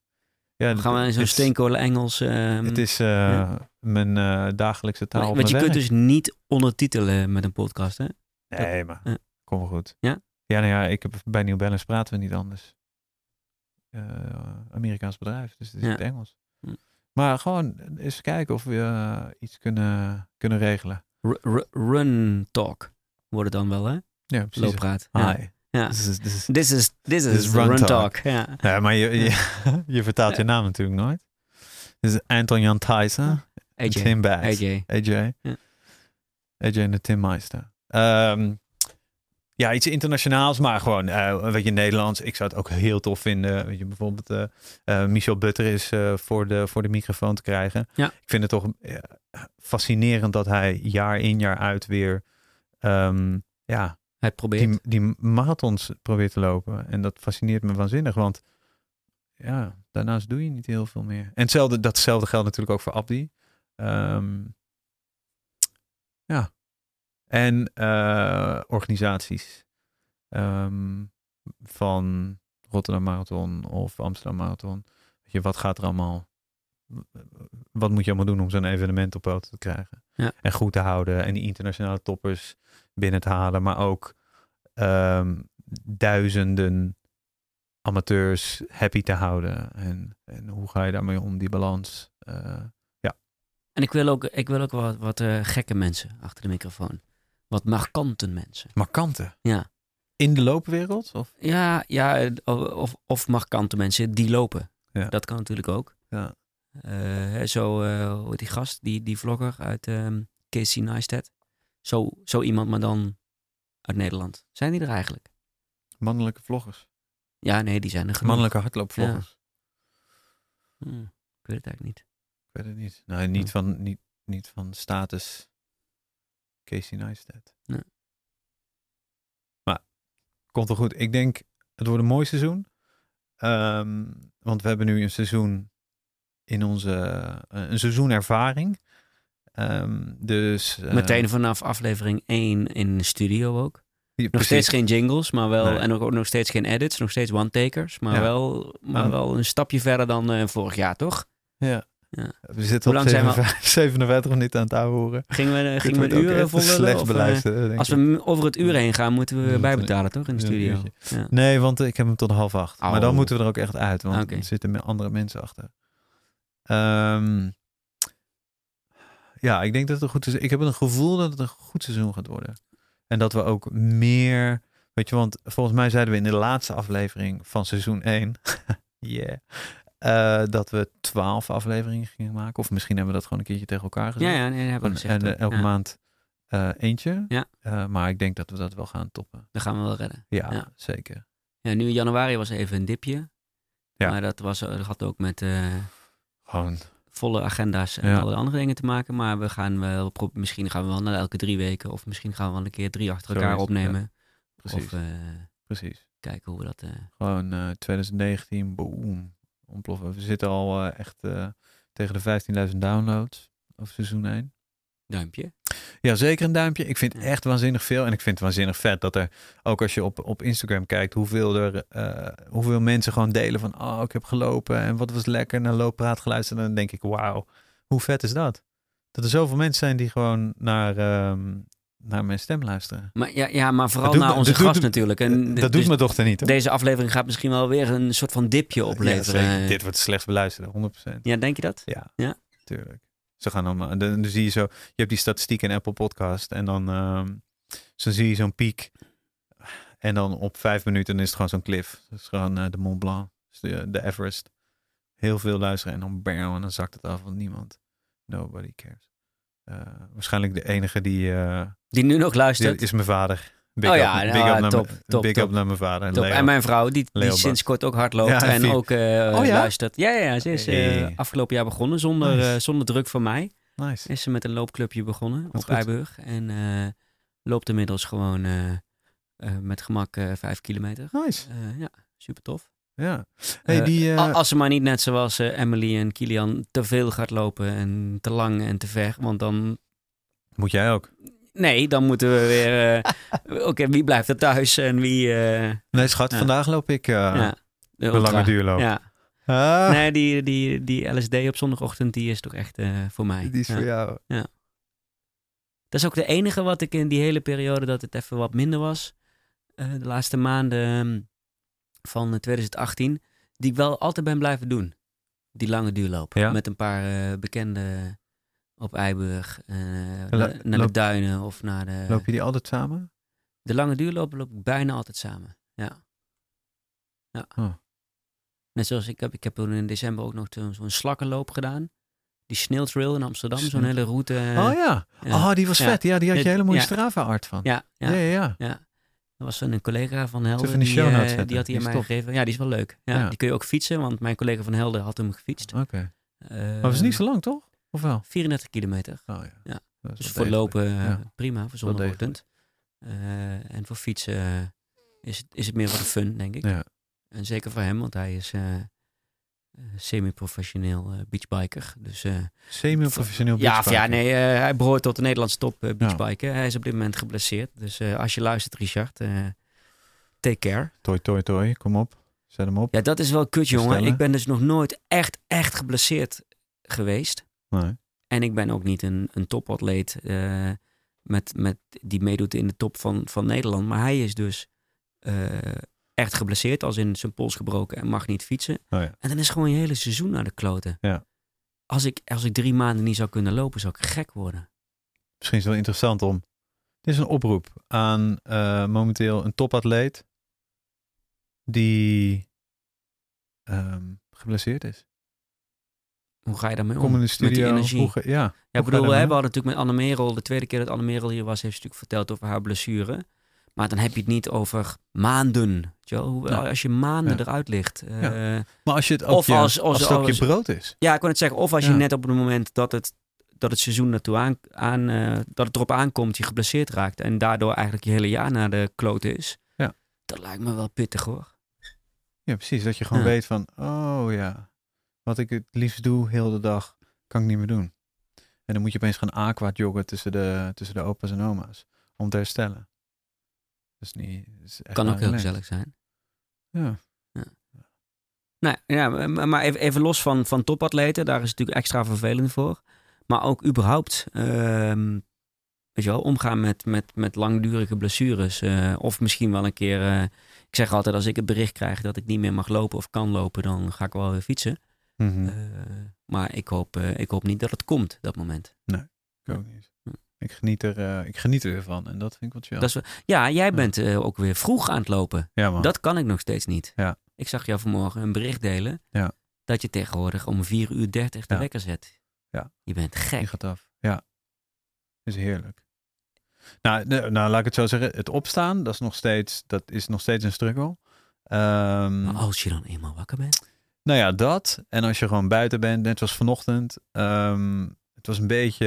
Ja, Gaan we in zo'n steenkolen Engels... ehm, Het is eh, ja. mijn dagelijkse taal. want je kunt dus niet ondertitelen met een podcast, hè? Nee, maar Ja. kom wel goed. Ja? Ja, nou ja, ik heb, bij New Balance praten we niet anders. Amerikaans bedrijf, dus het is Ja. het Engels. Hm. Maar gewoon eens kijken of we iets kunnen, kunnen regelen. R- run talk wordt het dan wel, hè? Ja, precies. Looppraat. Ja. Hi. Ja. This is, this is, This is, this is, This is the run run, talk. talk. Ja. ja, maar je, je, <laughs> je vertaalt je naam natuurlijk nooit. Dit is Anton Jan Thijssen en AJ. Tim Bass. AJ. AJ. Ja. AJ en de Tim Meister. Ehm, ja, iets internationaals, maar gewoon, eh weet je, Nederlands. Ik zou het ook heel tof vinden. Weet je, bijvoorbeeld eh, eh, Michel Butter is voor, de, voor de microfoon te krijgen. Ja. Ik vind het toch fascinerend dat hij jaar in jaar uit weer ehm, ja, Het probeert. die, die marathons probeert te lopen. En dat fascineert me waanzinnig, want ja, daarnaast doe je niet heel veel meer. En hetzelfde, datzelfde geldt natuurlijk ook voor Abdi. Ehm, ja. En eh, organisaties ehm, van Rotterdam Marathon of Amsterdam Marathon. Weet je, wat gaat er allemaal? Wat moet je allemaal doen om zo'n evenement op poten te krijgen? Ja. En goed te houden en die internationale toppers binnen te halen, maar ook ehm, duizenden amateurs happy te houden. En, en hoe ga je daarmee om, die balans? Eh, En ik wil ook, ik wil ook wat, wat eh, gekke mensen achter de microfoon. Wat markante mensen. markante. Ja. In de loopwereld? Of? Ja, ja eh, of, of markante mensen die lopen. Ja. Dat kan natuurlijk ook. Ja. Eh, zo, eh, hoe heet die gast, die, die vlogger uit ehm, Casey Neistat. Zo, zo iemand, maar dan uit Nederland. Zijn die er eigenlijk? Mannelijke vloggers. Ja, nee, die zijn er genoeg. Mannelijke hardloopvloggers. Hm, ik weet het eigenlijk niet. Ik weet het niet. Nee, niet, van, niet, niet van status Casey Neistat. Nee. Maar komt wel goed. Ik denk, het wordt een mooi seizoen. Ehm, want we hebben nu een seizoen in onze, eh, een seizoenervaring. Ehm, dus, eh, Meteen vanaf aflevering 1 in de studio ook. ja, Nog steeds geen jingles, maar wel. Nee. En ook, ook nog steeds geen edits, nog steeds one-takers. Maar, Ja. wel, maar Ja. wel een stapje verder dan eh, vorig jaar, toch? Ja. Ja. We zitten Hoe op lang zijn we- 57, 57 <laughs> minuten aan het ouwehoeren. Gingen we, gingen we een uur vol slecht beluisteren, Als we over het uur heen gaan, moeten we bijbetalen, toch? In de studio. Nee, want ik heb hem tot half acht. Maar dan Oh. moeten we er ook echt uit, want Oké. er zitten andere mensen achter. Ehm, ja, ik denk dat het een goed is. Ik heb een gevoel dat het een goed seizoen gaat worden. En dat we ook meer, weet je, want volgens mij zeiden we in de laatste aflevering van seizoen 1, <laughs> yeah, eh, dat we twaalf afleveringen gingen maken. Of misschien hebben we dat gewoon een keertje tegen elkaar gezegd. Ja, ja, nee, dat hebben we gezegd. en, eh, elke Ja, maand eh, eentje. Ja. Maar ik denk dat we dat wel gaan toppen. Dat gaan we wel redden. Ja, Ja. zeker. Ja, nu in januari was even een dipje. Ja. Maar dat, was, dat had ook met Gewoon, volle agenda's en Ja. alle andere dingen te maken. Maar we gaan wel, misschien gaan we wel naar elke drie weken. Of misschien gaan we wel een keer drie achter elkaar opnemen. precies. Of eh, precies. kijken hoe we dat... eh, Gewoon eh 2019, boom, ontploffen. We zitten al eh, echt eh, tegen de 15.000 downloads over seizoen 1. Duimpje. Ja, zeker een duimpje. Ik vind Ja. echt waanzinnig veel. En ik vind het waanzinnig vet dat er, ook als je op, op Instagram kijkt, hoeveel, er, eh, hoeveel mensen gewoon delen van, oh, ik heb gelopen en wat was lekker, naar looppraat geluisterd. En dan denk ik, wauw, hoe vet is dat? Dat er zoveel mensen zijn die gewoon naar, ehm, naar mijn stem luisteren. Maar, ja, ja, maar vooral Dat naar me- onze dat doet gast natuurlijk. En dat dus doet mijn dochter niet. hoor. Deze aflevering gaat misschien wel weer een soort van dipje Ja, opleveren. zeker. Dit wordt slechts beluisterd, 100%. Ja, denk je dat? Ja, Ja. tuurlijk. Ze gaan dan, dan, dan zie je zo, je hebt die statistiek in Apple Podcast en dan, zo zie je zo'n piek. En dan op vijf minuten is het gewoon zo'n cliff. Dat is gewoon eh, de Mont Blanc, dus de, de Everest. Heel veel luisteren en dan bam, en dan zakt het af van niemand. Nobody cares. Eh, waarschijnlijk de enige die, eh, Die nu nog die luistert. is mijn vader. Big Oh up, ja, big ja, up naar top, mijn- top, big top. up naar mijn vader. Top. Leo. En mijn vrouw, die, die sinds kort ook hard loopt Ja, en ook eh, Oh ja? luistert. Ja, ja, ja, ze is eh, afgelopen jaar begonnen zonder, Nice. eh, zonder druk van mij. Nice. Is ze met een loopclubje begonnen Wat op goed. Eiburg. En eh, loopt inmiddels gewoon eh, eh, met gemak eh, vijf kilometer. Nice. Eh, ja, super tof. Ja. Hey, Eh, die, eh, Als ze maar niet net zoals eh, Emily en Kilian te veel gaat lopen en te lang en te ver. Want dan, moet jij ook. Nee, dan moeten we weer... eh, Oké, wie blijft er thuis en wie... eh, Nee, schat, Ja. vandaag loop ik eh ja, de lange duurloop. Ja, Ah, nee, die, die, die LSD op zondagochtend, die is toch echt voor mij. die is Ja. voor jou. Dat is ook de enige wat ik in die hele periode dat het even wat minder was. de laatste maanden ehm, van eh, 2018. Die ik wel altijd ben blijven doen. Die lange duurloop. Ja? Met een paar bekenden op Eiburg. eh, naar de duinen of naar de... Loop je die altijd samen? De lange duurloop loop ik bijna altijd samen. Ja. ja. Oh. Net zoals ik heb, ik heb in december ook nog zo'n slakkenloop gedaan. Die Snailtrail in Amsterdam. Zo'n hele route. oh ja. ja. Oh, die was Ja. vet. Ja, die had je hele mooie ja. Strava-art van. ja, Ja, ja. ja. Er was een collega van Helden. die, show eh, notes die had hij aan mij tof. gegeven. Ja, die is wel leuk. Ja. Die kun je ook fietsen, want mijn collega van Helden had hem gefietst. Oké. Eh, Maar het is niet zo lang, toch? Of wel? 34 kilometer. Oh ja. Ja. Dus voor lopen eh, Ja. prima, voor zondagochtend. Eh, en voor fietsen eh, is, het, is het meer voor de fun, denk ik. Ja. En zeker voor hem, want hij is semi-professioneel beachbiker. Dus Semi-professioneel ja, of ja, beachbiker. nee, hij behoort tot de Nederlandse top beachbiken. Hij is op dit moment geblesseerd. Dus als je luistert, Richard, take care. Toi, toi, toi. Kom op. Zet hem op. Ja, dat is wel kut, jongen. Ik ben dus nog nooit echt, echt geblesseerd geweest. Nee. En ik ben ook niet een, een topatleet eh, met, met, die meedoet in de top van, van Nederland. Maar hij is dus eh, echt geblesseerd, als in zijn pols gebroken en mag niet fietsen. Oh ja. En dan is gewoon je hele seizoen naar de kloten. Ja. Als ik, als ik drie maanden niet zou kunnen lopen, zou ik gek worden. Misschien is het wel interessant om... Dit is een oproep aan eh, momenteel een topatleet die ehm, geblesseerd is. Hoe ga je daarmee om? Kom in de Met die studio. energie. hoe ja, Ja, Hoe bedoel, we hebben natuurlijk met Anne Merel, de tweede keer dat Anne Merel hier was, heeft ze natuurlijk verteld over haar blessure. Maar dan heb je het niet over maanden. Ja. Als je maanden Ja. eruit ligt. eh, Maar als je het Of je, als- als- als het ook als- je brood is. Ja, ik wil het zeggen. Of als je net op het moment dat het, dat het seizoen naartoe aan, aan eh, dat het erop aankomt, je geblesseerd raakt. En daardoor eigenlijk je hele jaar naar de klote is. Ja. Dat lijkt me wel pittig hoor. Ja, precies. Dat je gewoon weet van, oh ja, wat ik het liefst doe heel de dag, kan ik niet meer doen. En dan moet je opeens gaan aqua joggen tussen de, tussen de opa's en oma's. Om te herstellen. Dat is niet... is echt Kan ook heel gezellig zijn. Ja. Nou ja, maar even los van, van topatleten, daar is het natuurlijk extra vervelend voor. Maar ook überhaupt, ehm, weet je wel, omgaan met, met, met langdurige blessures. eh, of misschien wel een keer, eh, ik zeg altijd als ik het bericht krijg dat ik niet meer mag lopen of kan lopen, dan ga ik wel weer fietsen. Mhm. Eh, maar ik hoop, eh, ik hoop niet dat het komt, dat moment. ik ook niet. Ik geniet, er, eh, ik geniet er weer van en dat vind ik wat chill. Dat is, ja, jij bent ook weer vroeg aan het lopen. ja man. Dat kan ik nog steeds niet. Ja. Ik zag jou vanmorgen een bericht delen Ja. dat je tegenwoordig om 4 uur 30 de Ja. wekker zet. Ja. Je bent gek. gaat af. Ja. Is heerlijk. Nou, nou, laat ik het zo zeggen. Het opstaan, dat is nog steeds, dat is nog steeds een struggle. Ehm, Maar als je dan eenmaal wakker bent. Nou ja, dat. En als je gewoon buiten bent, net zoals vanochtend. ehm, het was een beetje,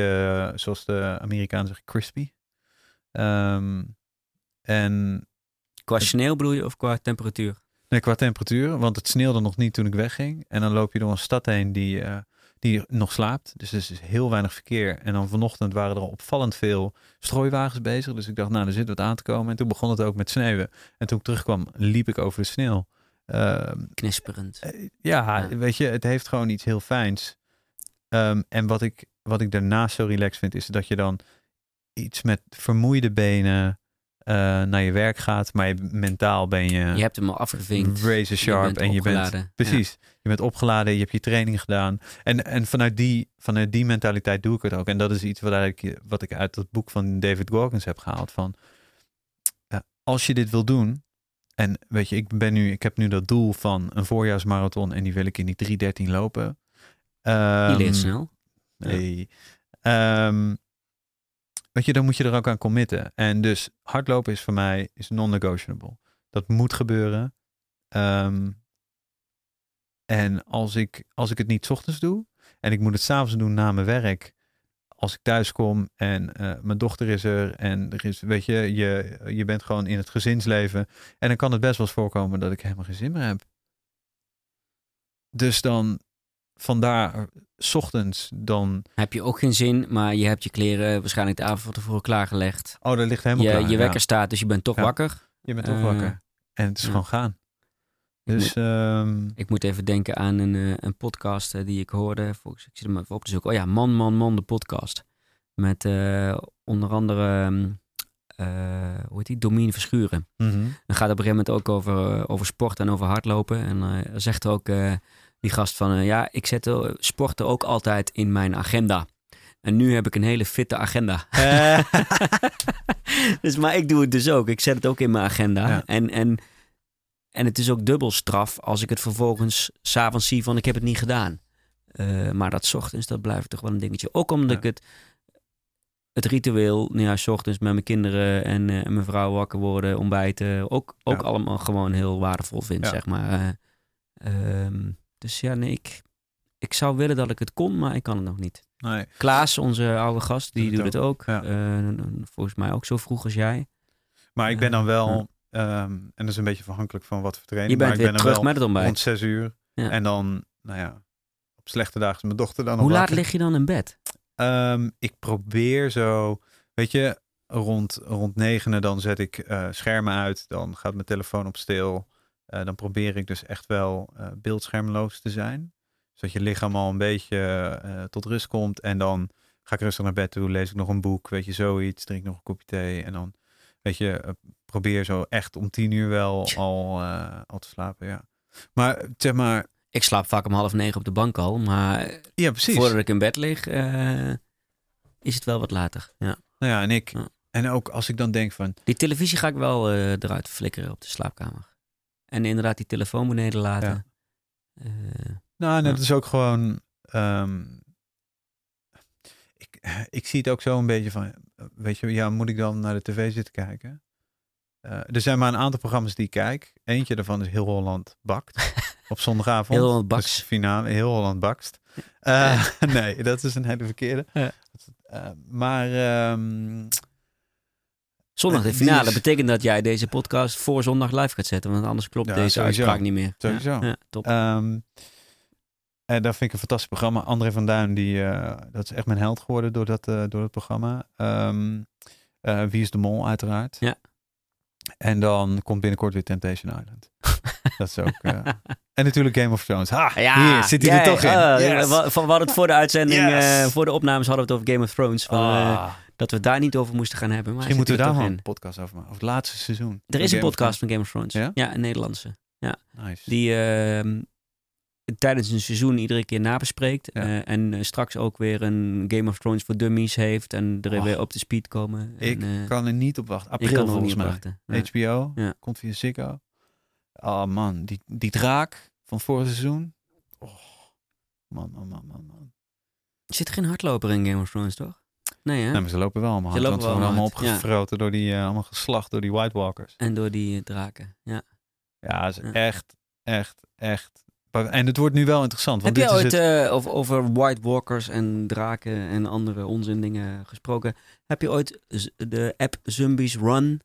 eh, zoals de Amerikanen zeggen, crispy. Ehm, en Qua je of qua temperatuur? nee, qua temperatuur, want het sneeuwde nog niet toen ik wegging. En dan loop je door een stad heen die, eh, die nog slaapt. Dus er is heel weinig verkeer. En dan vanochtend waren er opvallend veel strooiwagens bezig. Dus ik dacht, nou, er zit wat aan te komen. En toen begon het ook met sneeuwen. En toen ik terugkwam, liep ik over de sneeuw. Ehm, Knisperend. eh, ja, Ja. weet je, het heeft gewoon iets heel fijns. Ehm, en wat ik, wat ik daarnaast zo relaxed vind, is dat je dan iets met vermoeide benen eh, naar je werk gaat. Maar je, mentaal ben je, Je hebt hem al afgevinkt. razor sharp bent en je bent opgeladen. Precies. Je bent opgeladen, je hebt je training gedaan. En, en vanuit, die, vanuit die mentaliteit doe ik het ook. En dat is iets wat, eigenlijk, wat ik uit dat boek van David Goggins heb gehaald. Van, eh, als je dit wil doen. En weet je, ik, ben nu, ik heb nu dat doel van een voorjaarsmarathon. En die wil ik in die 3.13 lopen. Je leert Ehm, snel. Ja. Nee. Ehm, weet je, dan moet je er ook aan committen. En dus hardlopen is voor mij is non-negotiable. Dat moet gebeuren. Ehm, en als ik, als ik het niet 's ochtends doe en ik moet het s'avonds doen na mijn werk, als ik thuis kom en eh, mijn dochter is er en er is, weet je, je, je bent gewoon in het gezinsleven. En dan kan het best wel eens voorkomen dat ik helemaal geen zin meer heb. Dus dan vandaar, 's ochtends, dan. Heb je ook geen zin, maar je hebt je kleren waarschijnlijk de avond van tevoren klaargelegd. Oh, dat ligt helemaal Je, klaar. je ja. wekker staat, dus je bent toch Ja. wakker. Je bent toch Eh, wakker. En het is ja. gewoon gaan. Dus ehm, Ik moet even denken aan een, eh, een podcast eh, die ik hoorde. Volgens, ik zit hem even op te zoeken. Oh ja, Man, Man, Man, de podcast. Met eh, onder andere, ehm, eh, hoe heet die? Domien Verschuren. mhm. Dan gaat het op een gegeven moment ook over, over sport en over hardlopen. En zegt ook die gast van, ja, ik zet sporten ook altijd in mijn agenda. En nu heb ik een hele fitte agenda. <laughs> <laughs> Dus, maar ik doe het dus ook. Ik zet het ook in mijn agenda. Ja. En, en, en het is ook dubbel straf als ik het vervolgens s'avonds zie van ik heb het niet gedaan. Eh, maar dat 's ochtends, dat blijft toch wel een dingetje. Ook omdat Ja. ik het, het ritueel, nou ja, 's ochtends met mijn kinderen en, en mijn vrouw wakker worden, ontbijten, ook, ook Ja. allemaal gewoon heel waardevol vind, Ja. zeg maar. Eh, ehm, dus ja, nee, ik, ik zou willen dat ik het kon, maar ik kan het nog niet. nee. Klaas, onze oude gast, die Doet doet het het ook. Ja. Eh, volgens mij ook zo vroeg als jij. Maar ik ben dan wel, ehm, en dat is een beetje afhankelijk van wat voor training. Je bent maar ik weer ben dan terug wel met het ontbijt. rond zes uur. Ja. En dan, nou ja, op slechte dagen is mijn dochter dan Hoe laat lig je dan in bed? Ehm, ik probeer zo, weet je, rond, rond negenen dan zet ik eh, schermen uit. Dan gaat mijn telefoon op stil. Eh, dan probeer ik dus echt wel eh, beeldschermloos te zijn. Zodat je lichaam al een beetje tot rust komt. En dan ga ik rustig naar bed toe. Lees ik nog een boek, weet je, zoiets. Drink nog een kopje thee. En dan, weet je, probeer zo echt om tien uur wel al, eh, al te slapen, ja. Maar zeg maar, Ik slaap vaak om half negen op de bank al, maar ja precies. voordat ik in bed lig, eh, is het wel wat later. Ja. Nou ja, en ik. Ja. En ook als ik dan denk van, Die televisie ga ik wel eh, eruit flikkeren op de slaapkamer. En inderdaad die telefoon beneden laten. Nou, en het is ook gewoon. ehm, ik, ik zie het ook zo een beetje van. Weet je, ja, moet ik dan naar de tv zitten kijken? Eh, er zijn maar een aantal programma's die ik kijk. Eentje daarvan is Heel Holland Bakt. <laughs> op zondagavond. Heel Holland Dat is Baks. de finale. Heel Holland Bakst. Eh, <laughs> nee, dat is een hele verkeerde. Ja. Eh, maar. ehm, zondag de finale is- betekent dat jij deze podcast voor zondag live gaat zetten, want anders klopt Ja, deze sowieso. uitspraak niet meer. Sowieso. Ja, top. Ehm, en dat vind ik een fantastisch programma. André van Duin, die, dat is echt mijn held geworden door dat, door dat programma. Ehm, eh, Wie is de Mol, uiteraard. Ja. En dan komt binnenkort weer Temptation Island. <laughs> dat is ook... eh, en natuurlijk Game of Thrones. Ha, hier zit hij er toch in. ah, Yes. we hadden het voor de uitzending, Yes. eh, voor de opnames hadden we het over Game of Thrones. Van, eh, Ah, dat we daar niet over moesten gaan hebben. Maar misschien moeten we daar wel een podcast over maken. Over het laatste seizoen. Er is een Game of podcast van Game of Thrones. Ja? Ja, een Nederlandse. Thrones. Nice. Die ehm, tijdens een seizoen iedere keer nabespreekt. Ja. eh, en eh, straks ook weer een Game of Thrones voor dummies heeft. En er weer op de speed komen. ik en, eh, kan er niet op wachten. ik April er volgens mij. HBO, Ja. komt via Ziggo. Oh man, die, die draak van het vorige seizoen. Oh, man, man, man, man, man. Zit er geen hardloper in Game of Thrones, toch? Nee, hè? Nee, maar ze lopen wel allemaal Ze hard, lopen want ze wel worden allemaal opgefroten door die, allemaal geslacht door die White Walkers. En door die draken. Ja. Ja, is echt, echt, echt. En het wordt nu wel interessant, want Heb je ooit is het. eh, over, over White Walkers en draken en andere onzin dingen gesproken? Heb je ooit de app Zombies Run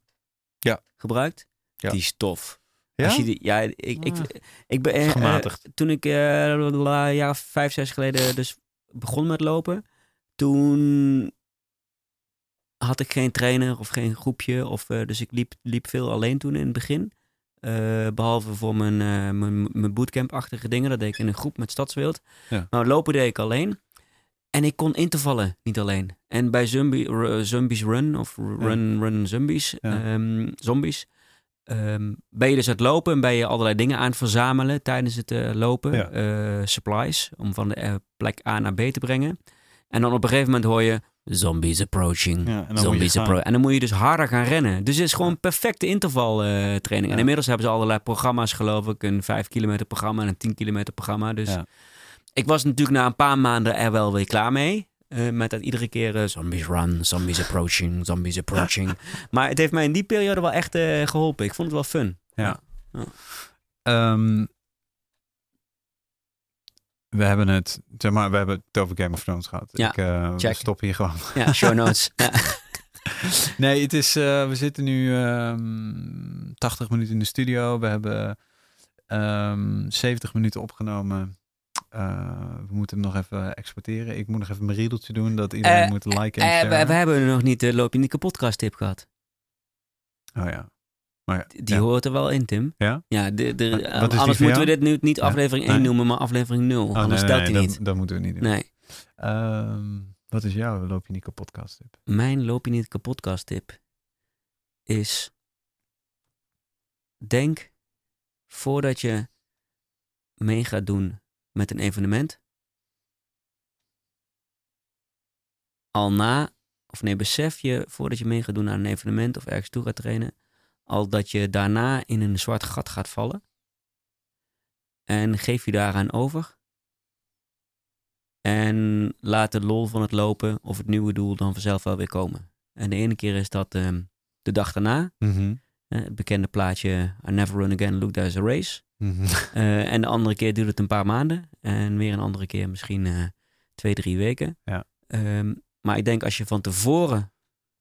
Ja. gebruikt? Ja. Die is tof. ja? Als je die, ja, ik, ik, Ah. ik ben Gematigd. eh, toen ik eh, een jaar vijf, zes geleden dus begon met lopen, toen had ik geen trainer of geen groepje. Of, eh, dus ik liep, liep veel alleen toen in het begin. Eh, behalve voor mijn, eh, mijn, mijn bootcamp-achtige dingen. Dat deed ik in een groep met Stadswild. Ja. Maar lopen deed ik alleen. En ik kon intervallen, niet alleen. En bij zombie, Zombies Run of Run Run Zombies, Ja. ehm, zombies ehm, ben je dus aan het lopen en ben je allerlei dingen aan het verzamelen tijdens het eh, lopen. Supplies, om van de plek A naar B te brengen. En dan op een gegeven moment hoor je zombies approaching. Ja, en dan moet je Zombies gaan. appro- En dan moet je dus harder gaan rennen. Dus het is gewoon perfecte intervaltraining. Ja. En inmiddels hebben ze allerlei programma's, geloof ik. Een 5 kilometer programma en een 10 kilometer programma. Dus ik was natuurlijk na een paar maanden er wel weer klaar mee. Eh, met dat iedere keer eh, zombies run, zombies approaching, zombies approaching. <laughs> Maar het heeft mij in die periode wel echt eh, geholpen. Ik vond het wel fun. Ja. Ja. Ehm, we hebben het, zeg maar, we hebben het over Game of Thrones gehad. Ja, Ik eh, stoppen hier gewoon. Ja, show notes. <laughs> ja. Nee, het is, eh, we zitten nu ehm 80 minuten in de studio. We hebben ehm 70 minuten opgenomen. Eh, we moeten hem nog even exporteren. Ik moet nog even mijn riedeltje doen, dat iedereen moet liken en sharen. we, we hebben nog niet de Loop niet kapot podcast tip gehad. Oh ja. Maar Die ja. hoort er wel in, Tim. Ja? Ja, de, de, Wat- eh, wat anders moeten we dit nu niet Ja. aflevering 1 Nee. noemen, maar aflevering 0. Oh, anders nee, telt nee, hij dat, niet. dat moeten we niet doen. Nee. Ehm, wat is jouw Loop je niet kapot podcast tip? Mijn loop je niet kapot tip is denk voordat je mee gaat doen met een evenement al na of nee besef je voordat je mee gaat doen aan een evenement of ergens toe gaat trainen al dat je daarna in een zwart gat gaat vallen en geef je daaraan over en laat de lol van het lopen of het nieuwe doel dan vanzelf wel weer komen. En de ene keer is dat ehm, de dag daarna. Mhm. eh, het bekende plaatje I never run again, look there's a race. Mhm. <laughs> Eh, en de andere keer duurt het een paar maanden. En weer een andere keer misschien eh, twee, drie weken. Ja. Ehm, maar ik denk als je van tevoren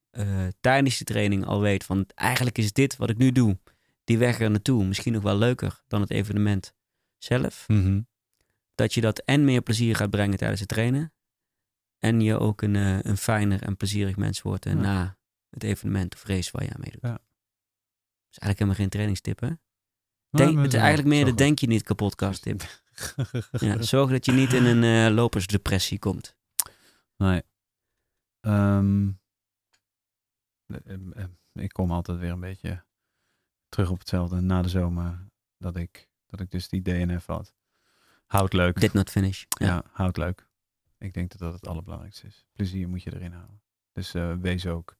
eh, tijdens de training al weet van eigenlijk is dit wat ik nu doe, die weg er naartoe, misschien nog wel leuker dan het evenement zelf. Mhm. Dat je dat en meer plezier gaat brengen tijdens het trainen. En je ook een, eh, een fijner en plezierig mens wordt eh, Ja. na het evenement of race waar je aan meedoet. Ja. Dat is eigenlijk helemaal geen trainingstip, hè? Denk, we het is eigenlijk meer de goed. denk je niet kapotkast tip. <laughs> Ja, zorg dat je niet in een eh, lopersdepressie komt. Nee. Eh, ik kom altijd weer een beetje terug op hetzelfde na de zomer. Dat ik, dat ik dus die DNF had. Houd leuk. Did not finish. ja. Ja. houd leuk. Ik denk dat dat het allerbelangrijkste is. Plezier moet je erin houden. Dus eh, wees ook.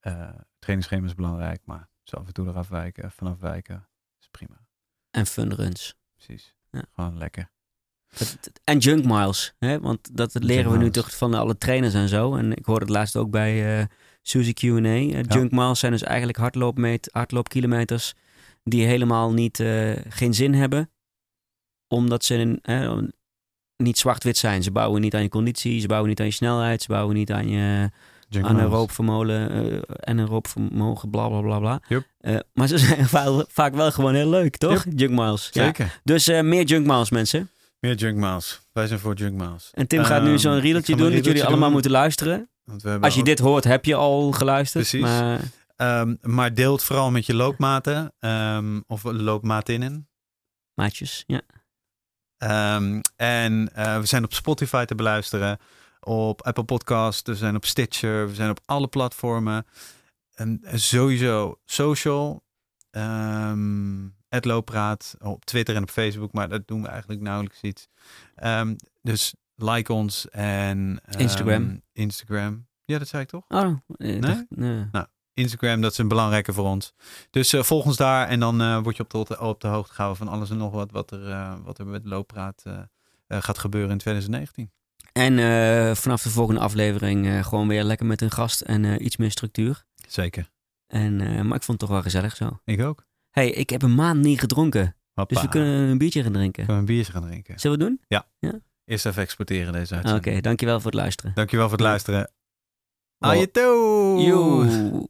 eh trainingsschema is belangrijk, maar zo af en toe eraf wijken, vanaf wijken is prima. En fun runs. Precies. Ja. Gewoon lekker. En junk miles. Hè? Want dat leren we nu toch van alle trainers en zo. En ik hoorde het laatst ook bij eh Suzy Q&A. Eh, junk miles zijn dus eigenlijk hardloopmeet, hardloopkilometers die helemaal niet, eh, geen zin hebben. Omdat ze niet zwart-wit zijn. Ze bouwen niet aan je conditie, ze bouwen niet aan je snelheid, ze bouwen niet aan je Junk anaeroop vermogen, eh anaeroop vermogen, bla bla bla bla. Maar ze <laughs> zijn vaak, wel gewoon heel leuk, toch? Junk miles. Ja. Zeker. Dus meer junk miles, mensen. Meer junk miles. Wij zijn voor junk miles. En Tim gaat nu Ehm, zo'n riedeltje doen dat jullie allemaal moeten luisteren. Want we Als je ook- dit hoort, heb je al geluisterd. Precies. Maar Ehm, maar deelt vooral met je loopmaten ehm, of loopmaatinnen. maatjes, ja. En eh, we zijn op Spotify te beluisteren, op Apple Podcasts, we zijn op Stitcher, we zijn op alle platformen. En sowieso social, Looppraat, op Twitter en op Facebook, maar dat doen we eigenlijk nauwelijks iets. Ehm, dus like ons en ehm, Instagram. Instagram. Ja, dat zei ik toch? Oh, ik Nee? nee. Instagram, dat is een belangrijke voor ons. Dus eh, volg ons daar en dan eh, word je op de, op de hoogte gehouden van alles en nog wat wat er, eh, wat er met Looppraat eh, eh, gaat gebeuren in 2019. En eh, vanaf de volgende aflevering eh, gewoon weer lekker met een gast en eh, iets meer structuur. Zeker. En, eh, maar ik vond het toch wel gezellig zo. Ik ook. Hey, ik heb een maand niet gedronken. Hoppa. Dus we kunnen een biertje gaan drinken. Kunnen we een biertje gaan drinken. Zullen we het doen? Eerst even exporteren deze Oké, uitzending. dankjewel voor het luisteren. Dankjewel voor het luisteren. Oh. Ajeto! Joe.